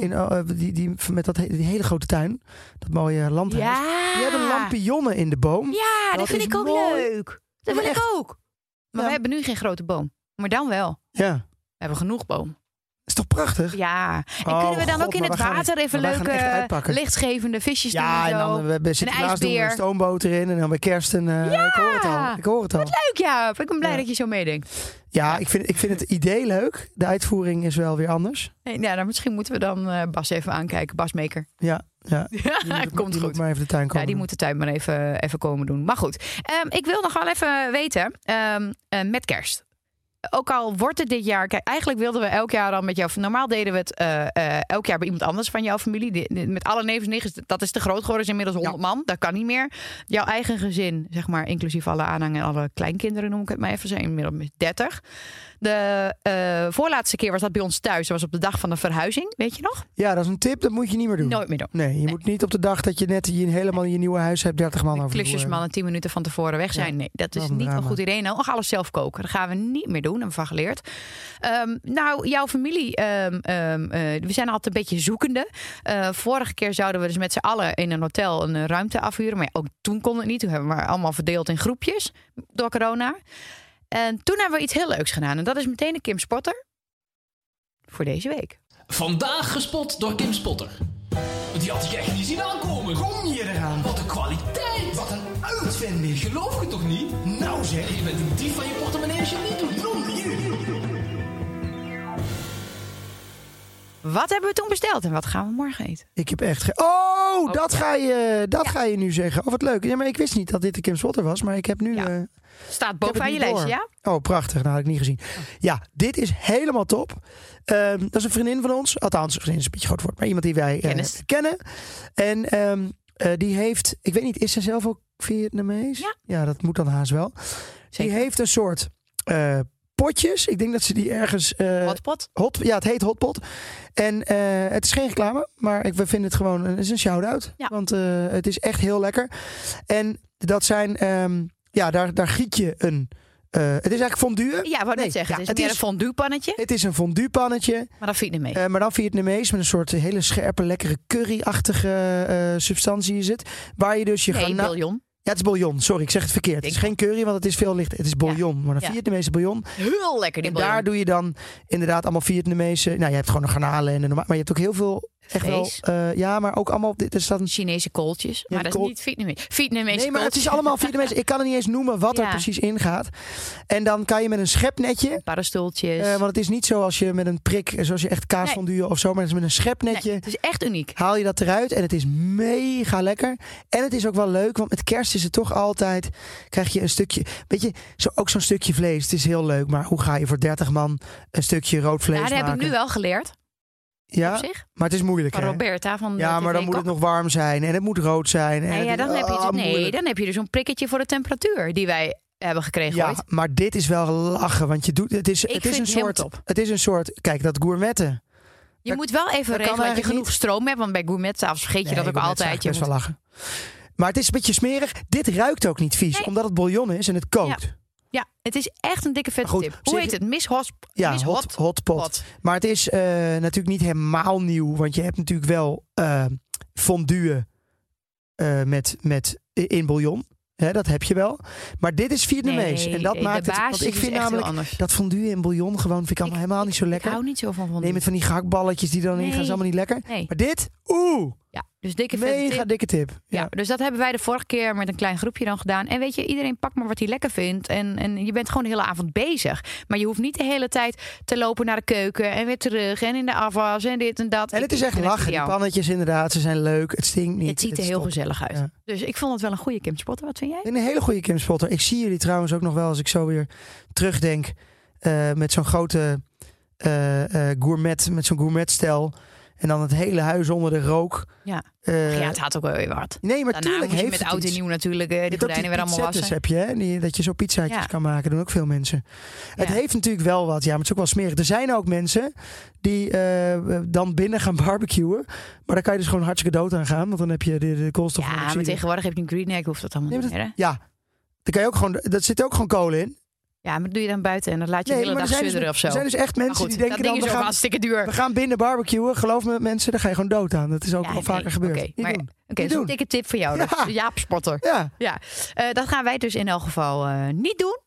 doen. in, oh, eh, die, die, met dat, he- die hele grote tuin, dat mooie landhuis. ja. Die hebben lampionnen in de boom. Ja, dat, Dat vind ik ook mooi. leuk. Dat wil maar ik ook. Maar Ja. we hebben nu geen grote boom. Maar dan wel. Ja, We hebben genoeg boom. is toch prachtig? Ja. En Oh, kunnen we dan God, ook in het we water even leuke lichtgevende visjes Ja, doen en en dan eh, bij Sinterklaas doen we een stoomboot erin. En dan bij kerst een... eh, Ik hoor het al. Ik hoor het al. Leuk, ja. Ik ben blij Ja. dat je zo meedenkt. Ja, ik vind, ik vind het idee leuk. De uitvoering is wel weer anders. Nee, ja, dan misschien moeten we dan eh, Bas even aankijken. Basmaker. Ja, ja. *laughs* Die Ja, moet, komt die goed. moet maar even de tuin komen. Ja, die moet de tuin maar even, even komen doen. Maar goed, Ehm, ik wil nog wel even weten, ehm, eh, met kerst. Ook al wordt het dit jaar, kijk, eigenlijk wilden we elk jaar dan met jou. Normaal deden we het eh, eh, elk jaar bij iemand anders van jouw familie. Met alle nevens en nichtjes, dat is te groot geworden, is inmiddels 100 man. Dat kan niet meer. Jouw eigen gezin, zeg maar, inclusief alle aanhang en alle kleinkinderen, noem ik het maar even, zijn inmiddels met 30. De eh, voorlaatste keer was dat bij ons thuis. Dat was op de dag van de verhuizing, weet je nog? Ja, dat is een tip. Dat moet je niet meer doen. Nooit meer doen. Nee, je moet niet op de dag dat je net je helemaal in je nieuwe huis hebt 30 man over klusjesmannen tien minuten van tevoren weg zijn. Ja, Nee, dat is niet een goed idee. Nou, nog alles zelf koken. Dat gaan we niet meer doen. Hebben we van geleerd. Ehm, nou, jouw familie. ehm, ehm, eh, we zijn altijd een beetje zoekende. Eh, vorige keer zouden we dus met z'n allen in een hotel een eh, ruimte afhuren. Maar ja, ook toen kon het niet. Toen hebben we maar allemaal verdeeld in groepjes door corona. En toen hebben we iets heel leuks gedaan. En dat is meteen de Kim Spotter. Voor deze week. Vandaag gespot door Kim Spotter. Die had ik echt niet zien aankomen. Kom je eraan? Wat een kwaliteit. Wat een uitvinding. Geloof je toch niet? Nou zeg. Je bent een dief van je Wat hebben we toen besteld en wat gaan we morgen eten? Ik heb echt... ge- Oh, dat, ga, je, dat ga je nu zeggen. Oh, wat leuk. Ja, maar ik wist niet dat dit de Kim Swotter was. Maar ik heb nu... Ja. eh, Staat bovenaan je lijstje, ja? Oh, prachtig. Nou, had ik niet gezien. Ja, dit is helemaal top. Ehm, dat is een vriendin van ons. Althans, een vriendin is een beetje groot woord. Maar iemand die wij Kennis. kennen. En ehm, eh, die heeft... Ik weet niet, is ze zelf ook Vietnamees? Ja. dat moet dan haast wel. Zeker. Die heeft een soort potjes. Ik denk dat ze die ergens... eh, Hotpot. hot, ja, het heet Hotpot. En eh, het is geen reclame, maar ik, we vinden het gewoon het is een shout-out. Ja. Want eh, het is echt heel lekker. En dat zijn... ehm, ja, daar, daar giet je een... het is eigenlijk fondue. Ja, ik wou Nee, net zeggen. ja, het het is meer is- een fondue pannetje. Het is een fondue pannetje. Maar ik niet mee. Eh, maar dan Vietnamees met een soort hele scherpe, lekkere curry-achtige eh, substantie is het. Waar je dus je nee, bouillon. Ja, het is bouillon. Sorry, ik zeg het verkeerd. Het is geen curry, want het is veel lichter. Het is bouillon. Maar een Ja. Vietnamese bouillon. Heel lekker die En bouillon. daar doe je dan inderdaad allemaal Vietnamese... Nou, je hebt gewoon een garnalen en een normaal... Maar je hebt ook heel veel... Echt wel, eh, ja, maar ook allemaal... dit- Er een Chinese kooltjes. Maar dat is niet Vietnamees. Vietnamese Nee, maar het is allemaal Vietnamese. Ik kan het niet eens noemen wat er precies in gaat. En dan kan je met een schepnetje... Paddenstoeltjes. eh, want het is niet zoals je met een prik... Zoals je echt kaas Nee. of zo. Maar het is met een schepnetje... Nee, het is echt uniek. haal je dat eruit en het is mega lekker. En het is ook wel leuk, want met kerst is het toch altijd... krijg je een stukje... Weet je, zo, ook zo'n stukje vlees. Het is heel leuk, maar hoe ga je voor 30 man... een stukje rood vlees Ja, dat heb maken? ik nu wel geleerd. Ja, Op zich. maar het is moeilijk, Van hè? Roberta van Ja, maar dan moet het nog warm zijn en het moet rood zijn. En Nee, het ja, is- dan heb je ah, dus, nee, moeilijk. dan heb je dus zo'n prikketje voor de temperatuur die wij hebben gekregen Ja, ooit. maar dit is wel lachen, want je doet... Het is, Ik het is een soort... Het is een soort... Kijk, dat gourmetten. Je dat- moet wel even regelen dat je genoeg niet. stroom hebt. Want bij gourmet s'avonds vergeet je Nee, dat ook altijd. Je best moet- wel lachen. Maar het is een beetje smerig. Dit ruikt ook niet vies, Nee. omdat het bouillon is en het kookt. Ja, het is echt een dikke vette goed, tip. Hoe heet het? Miss, Hos Ja, Miss hot, Hot hotpot. Maar het is eh, natuurlijk niet helemaal nieuw. Want je hebt natuurlijk wel eh fondue eh, met, met in bouillon. Hè, dat heb je wel. Maar dit is Vietnamees. Nee, en dat maakt het. Want ik vind namelijk dat fondue in bouillon gewoon vind ik allemaal helemaal niet zo Ik lekker. hou niet zo van van. Nee, met van die gehaktballetjes die dan in gaan, is allemaal niet lekker. Nee. Maar dit, oeh, Ja, dus dikke mega tip. dikke tip. Ja. Ja. dus dat hebben wij de vorige keer met een klein groepje dan gedaan. En weet je, iedereen pakt maar wat hij lekker vindt. En, en je bent gewoon de hele avond bezig. Maar je hoeft niet de hele tijd te lopen naar de keuken en weer terug. En in de afwas en dit en dat. En Ik- het is echt lachen. Die pannetjes inderdaad, ze zijn leuk. Het stinkt niet. Het ziet er heel top. gezellig uit. Ja. Dus ik vond het wel een goede Kim Spotter. Wat vind jij? Een hele goede Kim Spotter. Ik zie jullie trouwens ook nog wel als ik zo weer terugdenk. eh, met zo'n grote eh, eh, gourmet, met zo'n gourmetstel. En dan het hele huis onder de rook. Ja. Eh, ja, het had ook wel weer wat. nee, maar Daarna tuurlijk moest je heeft met het oud en nieuw natuurlijk eh, Je de gordijnen weer allemaal wassen. heb je, hè? Die, dat je zo pizzaatjes Ja. kan maken. doen ook veel mensen. Het heeft natuurlijk wel wat. Ja, maar het is ook wel smerig. Er zijn ook mensen die eh, dan binnen gaan *laughs* barbecuen. Maar daar kan je dus gewoon hartstikke dood aan gaan. Want dan heb je de, de koolstof. Ja, maar tegenwoordig heb je een green egg, hoeft dat allemaal Nee, niet meer. Hè? Ja, daar kan je ook gewoon, dat zit ook gewoon kolen in. Ja, maar dat doe je dan buiten en dan laat je de hele dag er sudderen dus, of zo. er zijn dus echt mensen goed, die denken dat dan, is we gaan, hartstikke duur. we gaan binnen barbecuen. Geloof me mensen, daar ga je gewoon dood aan. Dat is ook Ja, al nee, vaker gebeurd. Oké, oké, Niet zo'n doen. dikke tip voor jou. Ja. Ja. Jaap Spotter. Ja, Ja, eh, dat gaan wij dus in elk geval eh, niet doen.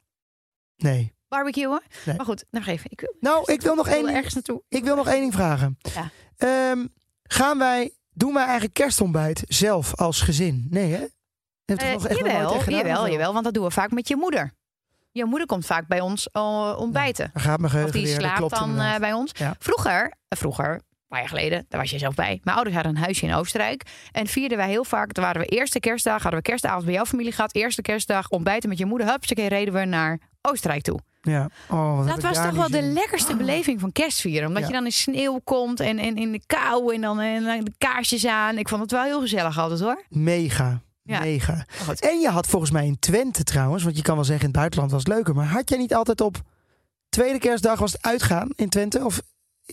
nee. Barbecuen. Nee. Maar goed, nog even. Ik Nou, ik wil nog één ergens naartoe. ik wil nog één ding vragen. Ja. Ehm, gaan wij, doen wij eigenlijk kerstontbijt zelf als gezin? Nee, hè? Nooit jawel, jawel, wel? jawel, want dat doen we vaak met je moeder. Je moeder komt vaak bij ons eh, ontbijten. Dan gaat mijn of die dat slaapt klopt dan inderdaad. eh, bij ons. Ja. Vroeger, eh, vroeger, een paar jaar geleden, daar was je zelf bij. Mijn ouders hadden een huisje in Oostenrijk. En vierden wij heel vaak, toen waren we eerste kerstdag, hadden we kerstavond bij jouw familie gehad. Eerste kerstdag ontbijten met je moeder. Hupsakee, reden we naar Oostenrijk toe. Ja. Oh, Dat was daar toch wel de lekkerste beleving van kerstvieren. Omdat Ja. je dan in sneeuw komt en, en in de kou en dan, en dan de kaarsjes aan. Ik vond het wel heel gezellig altijd hoor. Mega. Ja. Mega. Goed. En je had volgens mij in Twente trouwens, want je kan wel zeggen in het buitenland was het leuker, maar had jij niet altijd op tweede kerstdag was het uitgaan in Twente of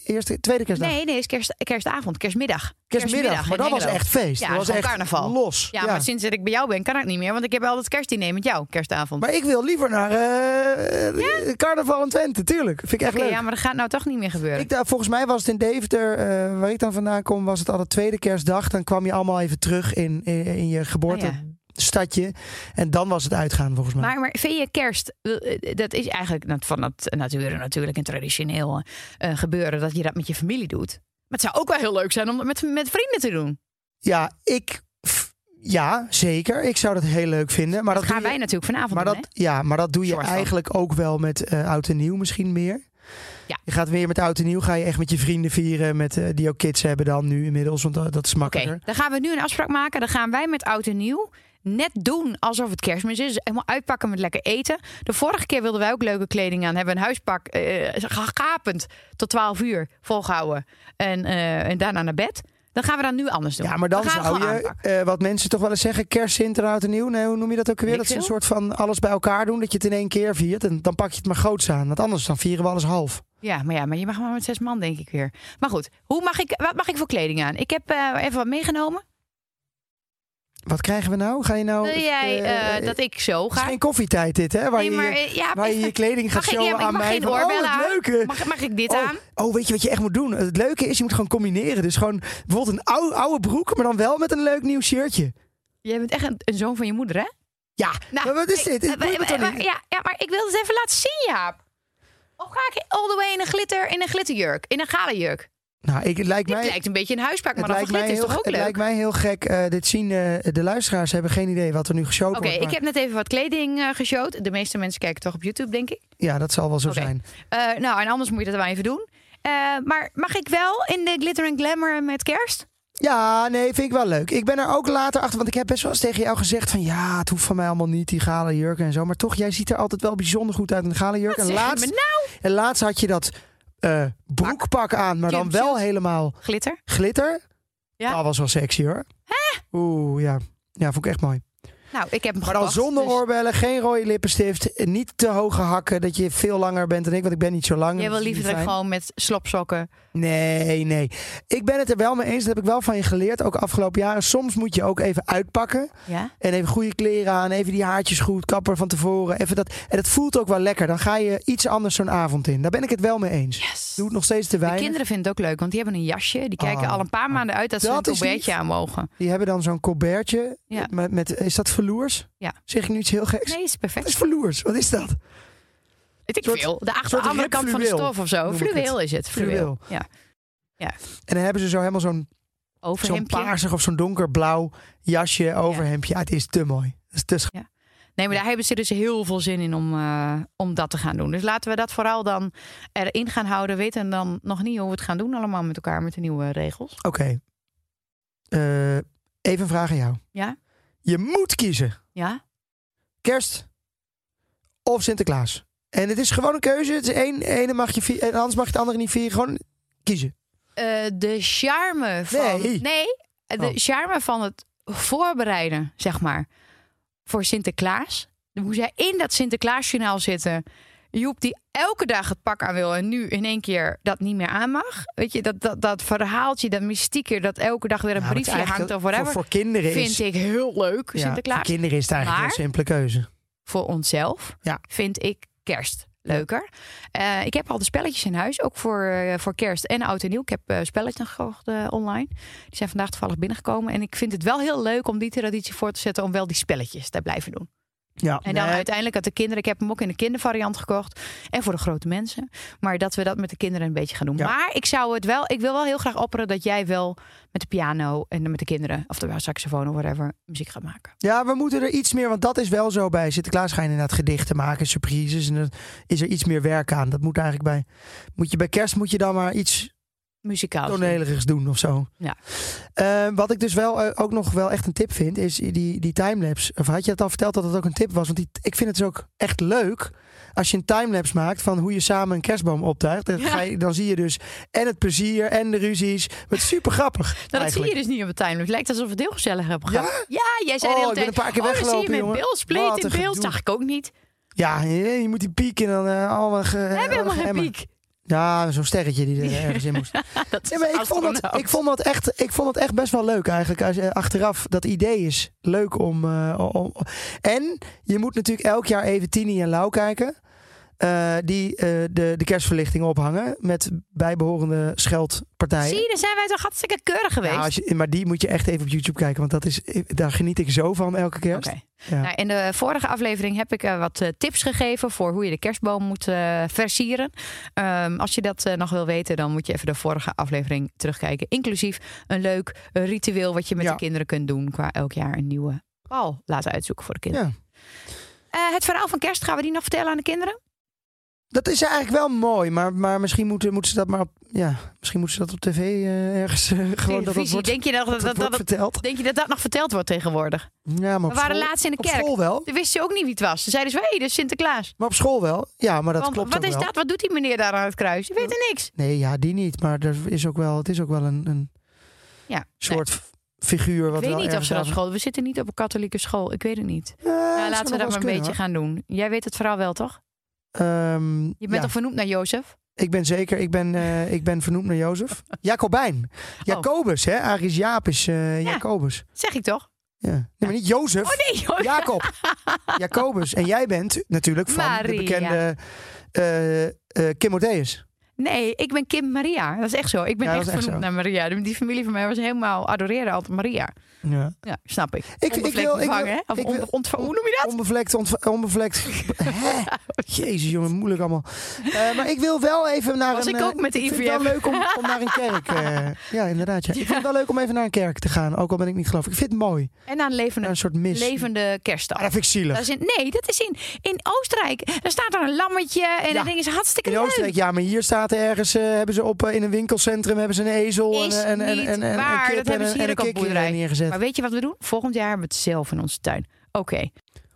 eerste tweede kerstdag? Nee, nee, is kerst, kerstavond, kerstmiddag. kerstmiddag, maar dat was echt feest. Ja, dat was echt carnaval. los. Ja, maar sinds dat ik bij jou ben, kan ik niet meer. Want ik heb altijd kerstdiner met jou, kerstavond. Maar ik wil liever naar eh, carnaval in Twente, tuurlijk. Vind ik echt leuk. ja, maar dat gaat nou toch niet meer gebeuren. Ik, volgens mij was het in Deventer, eh, waar ik dan vandaan kom, was het altijd tweede kerstdag. Dan kwam je allemaal even terug in, in, in je Oh, geboortestadje. En dan was het uitgaan, volgens mij. Maar, maar vind je kerst, eh, dat is eigenlijk van het nature natuurlijk een traditioneel eh, gebeuren dat je dat met je familie doet. Maar het zou ook wel heel leuk zijn om dat met, met vrienden te doen. Ja, ik. Ja, zeker. Ik zou dat heel leuk vinden. Maar Dat, dat, gaan wij natuurlijk vanavond maar doen, dat, ja, maar dat doe je van. eigenlijk ook wel met eh oud en nieuw misschien meer. Ja. Je gaat weer met oud en nieuw, ga je echt met je vrienden vieren, met, eh, die ook kids hebben dan nu inmiddels, want dat, dat is Oké, makkelijker. dan gaan we nu een afspraak maken. Dan gaan wij met oud en nieuw net doen alsof het kerstmis is. Dus helemaal uitpakken met lekker eten. De vorige keer wilden wij ook leuke kleding aan. Hebben een huispak eh, gapend tot 12 uur volgehouden. En, eh, en daarna naar bed. Dan gaan we dat nu anders doen. Ja, maar dan zou je, eh, wat mensen toch wel eens zeggen, kerst, Sint en oud en nieuw. Nee, hoe noem je dat ook weer? Dat ze een soort van alles bij elkaar doen, dat je het in één keer viert. En dan pak je het maar groots aan. Want anders dan vieren we alles half. Ja, maar ja, maar je mag maar met zes man, denk ik weer. Maar goed, hoe mag ik, wat mag ik voor kleding aan? Ik heb eh, even wat meegenomen. Wat krijgen we nou? Ga je nou... Wil jij eh, eh, dat ik zo Het is ga? geen koffietijd dit, hè? Waar, Nee, je, maar eh, ja, waar je je *laughs* kleding gaat ik, showen ja, maar ik aan mij. van, oh, het leuke. Mag, mag ik dit Oh, aan? oh, weet je wat je echt moet doen? Het leuke is, je moet gewoon combineren. Dus gewoon bijvoorbeeld een oude, oude broek, maar dan wel met een leuk nieuw shirtje. Jij bent echt een, een zoon van je moeder, hè? Ja, Nou, maar wat is ik- dit? Eh, eh, toch eh, niet? Ja, ja, maar ik wil het even laten zien, Jaap. Of ga ik all the way in een glitter, in een glitterjurk, in een galenjurk? Nou, ik, het lijkt Dit mij... lijkt een beetje een huispak, maar glitter is heel, toch ook het lijkt leuk? mij heel gek. eh, dit zien eh, de luisteraars hebben geen idee wat er nu geshowt Oké, wordt. ik maar- heb net even wat kleding eh geshowd. De meeste mensen kijken toch op YouTube, denk ik. Ja, dat zal wel zo Oké. zijn. Nou, en anders moet je dat wel even doen. Maar mag ik wel in de glitter en glamour met kerst? Ja, nee, vind ik wel leuk. Ik ben er ook later achter, want ik heb best wel eens tegen jou gezegd van ja, het hoeft van mij allemaal niet, die gale jurken en zo. Maar toch, jij ziet er altijd wel bijzonder goed uit in een gale jurk. En laatst, nou? en laatst had je dat eh, broekpak aan, maar dan wel helemaal Glitter? glitter. Ja. Dat was wel sexy hoor. Oeh, ja. Ja, vond ik echt mooi. Nou, ik heb hem Maar dan zonder dus oorbellen, geen rode lippenstift, niet te hoge hakken, dat je veel langer bent dan ik, want ik ben niet zo lang. Jij wil Dat is liever dat gewoon met slopsokken... Nee, nee. Ik ben het er wel mee eens. Dat heb ik wel van je geleerd, ook afgelopen jaren. Soms moet je ook even uitpakken. Ja? En even goede kleren aan. Even die haartjes goed. Kapper van tevoren. Even dat. En het voelt ook wel lekker. Dan ga je iets anders zo'n avond in. Daar ben ik het wel mee eens. Yes. Doe het nog steeds te De weinig. kinderen vinden het ook leuk, want die hebben een jasje. Die kijken Oh. al een paar maanden uit dat, ze Dat een colbertje aan mogen. Die hebben dan zo'n colbertje. Ja. Met, met, is dat verloers? Ja. Zeg ik nu iets heel geks? Nee, is Wat perfect. is verloers? Wat is dat? Weet ik soort- veel. De achter, andere kant van de stof of zo. het. Fluweel is het. Fluweel. Fluweel. Ja. En dan hebben ze zo helemaal zo'n zo'n paarsig of zo'n donkerblauw jasje, overhemdje. Ja, het is te mooi. Het is te sch- Nee, maar daar hebben ze dus heel veel zin in om, eh, om dat te gaan doen. Dus laten we dat vooral dan erin gaan houden. Weten dan nog niet hoe we het gaan doen allemaal met elkaar met de nieuwe regels. Oké. Eh, even een vraag aan jou. Ja? Je moet kiezen. Ja? Kerst of Sinterklaas. En het is gewoon een keuze. Het is één, ene mag je vieren, en anders mag je het andere niet vieren. Gewoon kiezen. Eh, de charme van... Nee. de Oh. charme van het voorbereiden, zeg maar, voor Sinterklaas. Moest jij in dat Sinterklaasjournaal zitten. Joep die elke dag het pak aan wil en nu in één keer dat niet meer aan mag. Weet je, dat, dat, dat verhaaltje, dat mystieke, dat elke dag weer een briefje hangt of whatever. Voor, voor kinderen vind is... ik heel leuk, ja, Sinterklaas. Voor kinderen is het eigenlijk Maar- een simpele keuze. Voor onszelf Ja. vind ik kerst leuker. Eh, ik heb al de spelletjes in huis, ook voor, eh, voor kerst en oud en nieuw. Ik heb eh, spelletjes gekocht online. Die zijn vandaag toevallig binnengekomen. En ik vind het wel heel leuk om die traditie voor te zetten... om wel die spelletjes te blijven doen. Ja, En dan nee, uiteindelijk dat de kinderen... Ik heb hem ook in de kindervariant gekocht. En voor de grote mensen. Maar dat we dat met de kinderen een beetje gaan doen. Ja. Maar ik zou het wel... Ik wil wel heel graag opperen dat jij wel met de piano... en met de kinderen, of de saxofoon of whatever... muziek gaat maken. ja, we moeten er iets meer, want dat is wel zo bij Sinterklaas ga je inderdaad gedichten maken, surprises. En dan is er iets meer werk aan. Dat moet eigenlijk bij, moet je bij kerst moet je dan maar iets Muzikaal. doen of zo. Ja. Eh, wat ik dus wel eh, ook nog wel echt een tip vind, is die, die timelapse. Of had je het al verteld dat het ook een tip was? Want die, ik vind het dus ook echt leuk als je een timelapse maakt van hoe je samen een kerstboom optuigt. Dan, Ja. ga je, dan zie je dus en het plezier en de ruzies. Het is super grappig. *laughs* Nou, dat zie je dus niet op het timeline. Het lijkt alsof we het heel gezellig hebben Ja? gehad. Ja, jij zei Oh, de hele ik ben tijd... een paar keer oh, zie weggelopen, je met jongen. Bill, Wat in een beeld. Zag ik ook niet. Ja, je, je moet die piek en dan eh, allemaal. Ge, We hebben helemaal geen piek. Ja, zo'n sterretje die er ergens in moest. *laughs* Dat ik, vond dat, ik, vond dat echt, ik vond dat echt best wel leuk eigenlijk. Als je achteraf, dat idee is leuk om, eh, om. En je moet natuurlijk elk jaar even Tini en Lau kijken. Eh, die eh, de, de kerstverlichting ophangen. Met bijbehorende scheldpartijen. Zie daar zijn wij toch hartstikke keurig geweest. Als je, maar die moet je echt even op YouTube kijken. Want dat is, daar geniet ik zo van elke kerst. Ja. Nou, in de vorige aflevering heb ik eh, wat tips gegeven voor hoe je de kerstboom moet versieren. Ehm, als je dat nog wil weten, dan moet je even de vorige aflevering terugkijken. Inclusief een leuk ritueel wat je met Ja. de kinderen kunt doen qua elk jaar een nieuwe bal laten uitzoeken voor de kinderen. Ja. Het verhaal van kerst, gaan we die nog vertellen aan de kinderen? Dat is eigenlijk wel mooi. Maar, maar misschien moeten, moeten ze dat maar op. Ja, misschien moeten ze dat op tv eh, ergens. eh, gewoon dat dat wordt, denk, je dat, dat dat, dat, verteld. denk je dat dat nog verteld wordt tegenwoordig? Ja, maar op We waren school- laatst in de op kerk. school wel. Toen wisten ze ook niet wie het was. Ze zeiden zo, hé, hey, dat is Sinterklaas. Maar op school wel. Ja, maar dat Want, klopt wat is wel. dat? Wat doet die meneer daar aan het kruis? Je weet er niks. Nee, ja, die niet. Maar er is ook wel, het is ook wel een, een Ja. soort figuur. Wat Ik weet wel niet of ze dat school. We zitten niet op een katholieke school. Ik weet het niet. Ja, Nou, laten we dat maar een beetje gaan doen. Jij weet het verhaal wel, toch? Ehm, Je bent ja, toch vernoemd naar Jozef? Ik ben zeker, ik ben, eh, ik ben vernoemd naar Jozef. *laughs* Jacobijn. Oh. Jacobus, hè? Aris Jaap is eh, Jacobus. Zeg ik toch? Ja. Nee, maar niet Jozef. Oh nee, Jozef. Jacob. *laughs* Jacobus. En jij bent natuurlijk van de bekende Kim Odeus. Nee, ik ben Kim Maria. Dat is echt zo. Ik ben Ja, echt vernoemd naar Maria. Die familie van mij was helemaal adoreren altijd Maria. Ja. Ja, snap ik. Ik- ik wil- ik wil- ontvangen, ik wil- hoe noem je dat? Onbevlekt, onbevlekt. *laughs* Jezus, jongen, moeilijk allemaal. Eh, maar ik wil wel even naar Was een. ik eh, ook met de ik vind het wel IVF. leuk om, om naar een kerk. eh, *laughs* ja, inderdaad. Ja. Ik vind het wel leuk om even naar een kerk te gaan. Ook al ben ik niet geloof. Ik vind het mooi. En aan levende, een soort mis. levende kerststal. Ah, dat vind ik zielig. Dat is in, nee, dat is in, in Oostenrijk. Daar staat er een lammetje en dat ding is hartstikke In leuk. Oostenrijk, ja, maar hier staat er ergens, eh, hebben ze op eh, in een winkelcentrum hebben ze een ezel Is en, en, en, en, en, waar. een kip Dat hebben en, ze een- hier en ook een neergezet. Maar weet je wat we doen? Volgend jaar hebben we het zelf in onze tuin. Oké.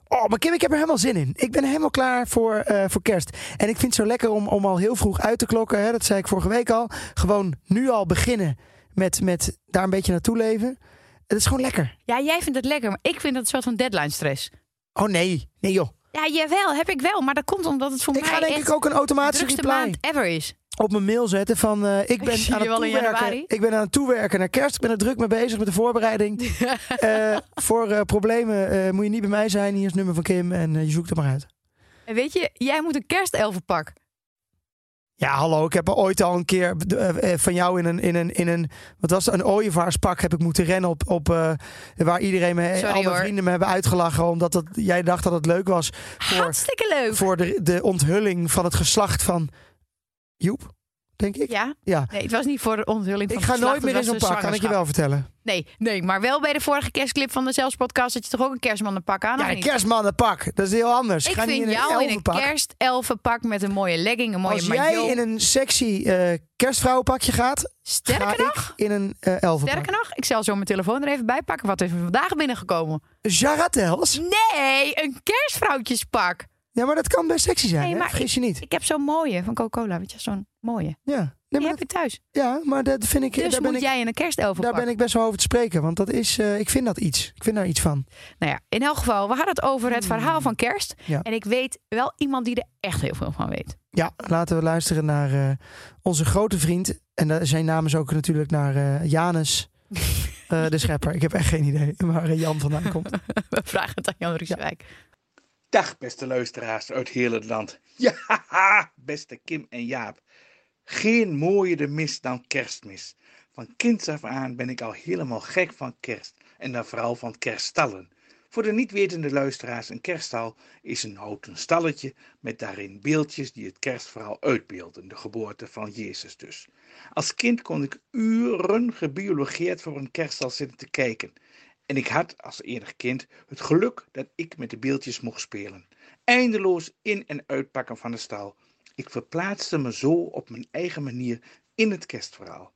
Oh, maar Kim, ik heb er helemaal zin in. Ik ben helemaal klaar voor, eh, voor kerst. En ik vind het zo lekker om, om al heel vroeg uit te klokken. Hè? Dat zei ik vorige week al. Gewoon nu al beginnen met, met daar een beetje naartoe leven. Het is gewoon lekker. Ja, jij vindt het lekker, maar ik vind dat een soort van deadline stress. Oh nee, nee joh. Ja, jawel, heb ik wel. Maar dat komt omdat het voor Ik mij ga denk echt ik ook een de automatische drukste reply maand ever is. Op mijn mail zetten van eh, ik ben aan het toewerken. Ik ben aan het toewerken naar kerst. Ik ben er druk mee bezig met de voorbereiding. *laughs* Eh, voor eh, problemen moet je niet bij mij zijn. Hier is het nummer van Kim en je zoekt het maar uit. En weet je, jij moet een kerstelfenpak. Ja, hallo. Ik heb er ooit al een keer van jou in een, in een, in een wat was het, een ooievaarspak heb ik moeten rennen op, op waar iedereen me, Sorry, al mijn vrienden me hebben uitgelachen omdat dat, jij dacht dat het leuk was voor, Hartstikke leuk. voor de, de onthulling van het geslacht van Joep, denk ik. Ja? Ja. Nee, het was niet voor de onthulling van Ik ga het nooit meer in zo'n was pak, kan ik je wel vertellen. Nee, nee, maar wel bij de vorige kerstclip van de Zelfs podcast had je toch ook een kerstmannenpak aan? Ja, een kerstmannenpak. Dat is heel anders. Ik ga vind in een jou in een elfenpak. kerstelfenpak met een mooie legging, een mooie Als jij maillot. in een sexy eh, kerstvrouwenpakje gaat, ga Sterker nog, ik in een eh elfenpak. sterker nog, ik zal zo mijn telefoon er even bij pakken. Wat is er vandaag binnengekomen? Jaratels? Nee, een kerstvrouwtjespak. Ja, maar dat kan best sexy zijn. Nee, hè? maar Vergis je niet. Ik heb zo'n mooie van Coca-Cola, weet je, zo'n mooie. Ja. Die Nee, maar heb ik thuis. ja, maar dat vind ik. Dus daar, ben moet ik jij in een kerstelfenpak. daar ben ik best wel over te spreken. Want dat is. eh, ik vind dat iets. Ik vind daar iets van. Nou ja, in elk geval, we hadden het over het verhaal van kerst. Hmm. Ja. En ik weet wel iemand die er echt heel veel van weet. Ja, laten we luisteren naar eh, onze grote vriend. En zijn naam is ook natuurlijk naar eh, Janus, de schepper. Ik heb echt geen idee waar Jan vandaan komt. *laughs* We vragen het aan Jan Rieswijk. Dag beste luisteraars uit heel het land. *laughs* Ja, beste Kim en Jaap. Geen mooier mis dan kerstmis. Van kinds af aan ben ik al helemaal gek van kerst. En dan vooral van kerststallen. Voor de niet wetende luisteraars, een kerststal is een houten stalletje met daarin beeldjes die het kerstverhaal uitbeelden. De geboorte van Jezus dus. Als kind kon ik uren gebiologeerd voor een kerststal zitten te kijken. En ik had als enig kind het geluk dat ik met de beeldjes mocht spelen. Eindeloos in- en uitpakken van de stal. Ik verplaatste me zo op mijn eigen manier in het kerstverhaal.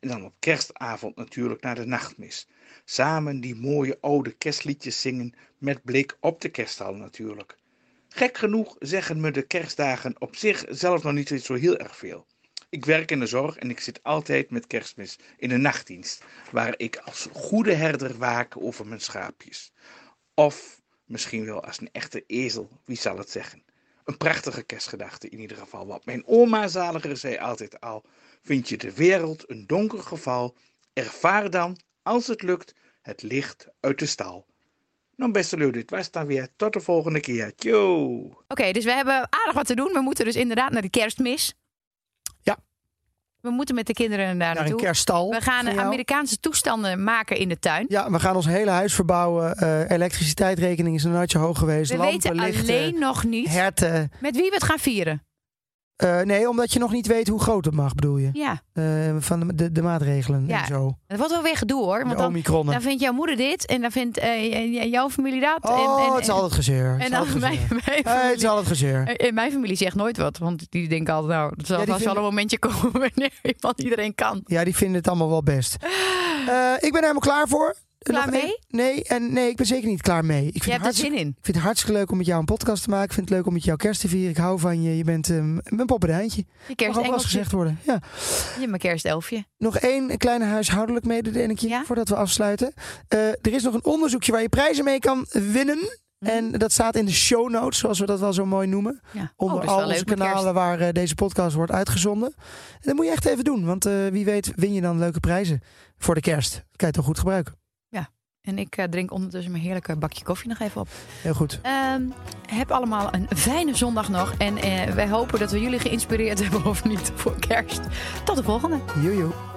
En dan op kerstavond natuurlijk naar de nachtmis. Samen die mooie oude kerstliedjes zingen met blik op de kerststal natuurlijk. Gek genoeg zeggen me de kerstdagen op zich zelf nog niet zo heel erg veel. Ik werk in de zorg en ik zit altijd met kerstmis in de nachtdienst, waar ik als goede herder waak over mijn schaapjes. Of misschien wel als een echte ezel, wie zal het zeggen. Een prachtige kerstgedachte in ieder geval. Want mijn oma zaliger zei altijd al, vind je de wereld een donker geval, ervaar dan, als het lukt, het licht uit de stal. Nou beste lui, dit was het dan weer. Tot de volgende keer. Oké, dus we hebben aardig wat te doen. We moeten dus inderdaad naar de kerstmis. We moeten met de kinderen daar Naar een kerststal. We gaan. Amerikaanse toestanden maken in de tuin. Ja, we gaan ons hele huis verbouwen. Eh elektriciteitsrekening is een natje hoog geweest. We Lampen, weten lichten, alleen nog niet herten. met wie we het gaan vieren. Eh, nee, omdat je nog niet weet hoe groot het mag, bedoel je? Ja, Eh, van de, de, de maatregelen Ja, en zo. dat wordt wel weer gedoe hoor. Want dan, dan vindt jouw moeder dit en dan vindt eh, jouw familie dat. oh, en, en, het is altijd gezeur. Het en dan mijn, gezeur. mijn Eh, het is familie. altijd gezeur. In mijn familie zegt nooit wat, want die denken altijd, nou, er zal vast wel een momentje *laughs* komen wanneer iemand iedereen kan. Ja, die vinden het allemaal wel best. Ik ben er helemaal klaar voor. Klaar nog mee? nee, en nee, ik ben zeker niet klaar mee. Ik vind, Je hebt er hartstikke, zin in. ik vind het hartstikke leuk om met jou een podcast te maken. Ik vind het leuk om met jou kerst te vieren. Ik hou van je. Je bent um, een poppendeintje. Je kerstengeltje. gezegd worden. Ja. Je mijn kerstelfje. Nog één kleine huishoudelijk mededelingje Ja? voordat we afsluiten. Eh, er is nog een onderzoekje waar je prijzen mee kan winnen. Mhm. En dat staat in de show notes, zoals we dat wel zo mooi noemen. Ja. Onder oh, al onze kanalen waar eh, deze podcast wordt uitgezonden. En dat moet je echt even doen, want eh, wie weet win je dan leuke prijzen voor de kerst. Dat kan je toch goed gebruiken. En ik eh, drink ondertussen mijn heerlijke bakje koffie nog even op. Heel goed. Ehm, heb allemaal een fijne zondag nog. En eh, wij hopen dat we jullie geïnspireerd *laughs* hebben of niet voor kerst. Tot de volgende. Jojo.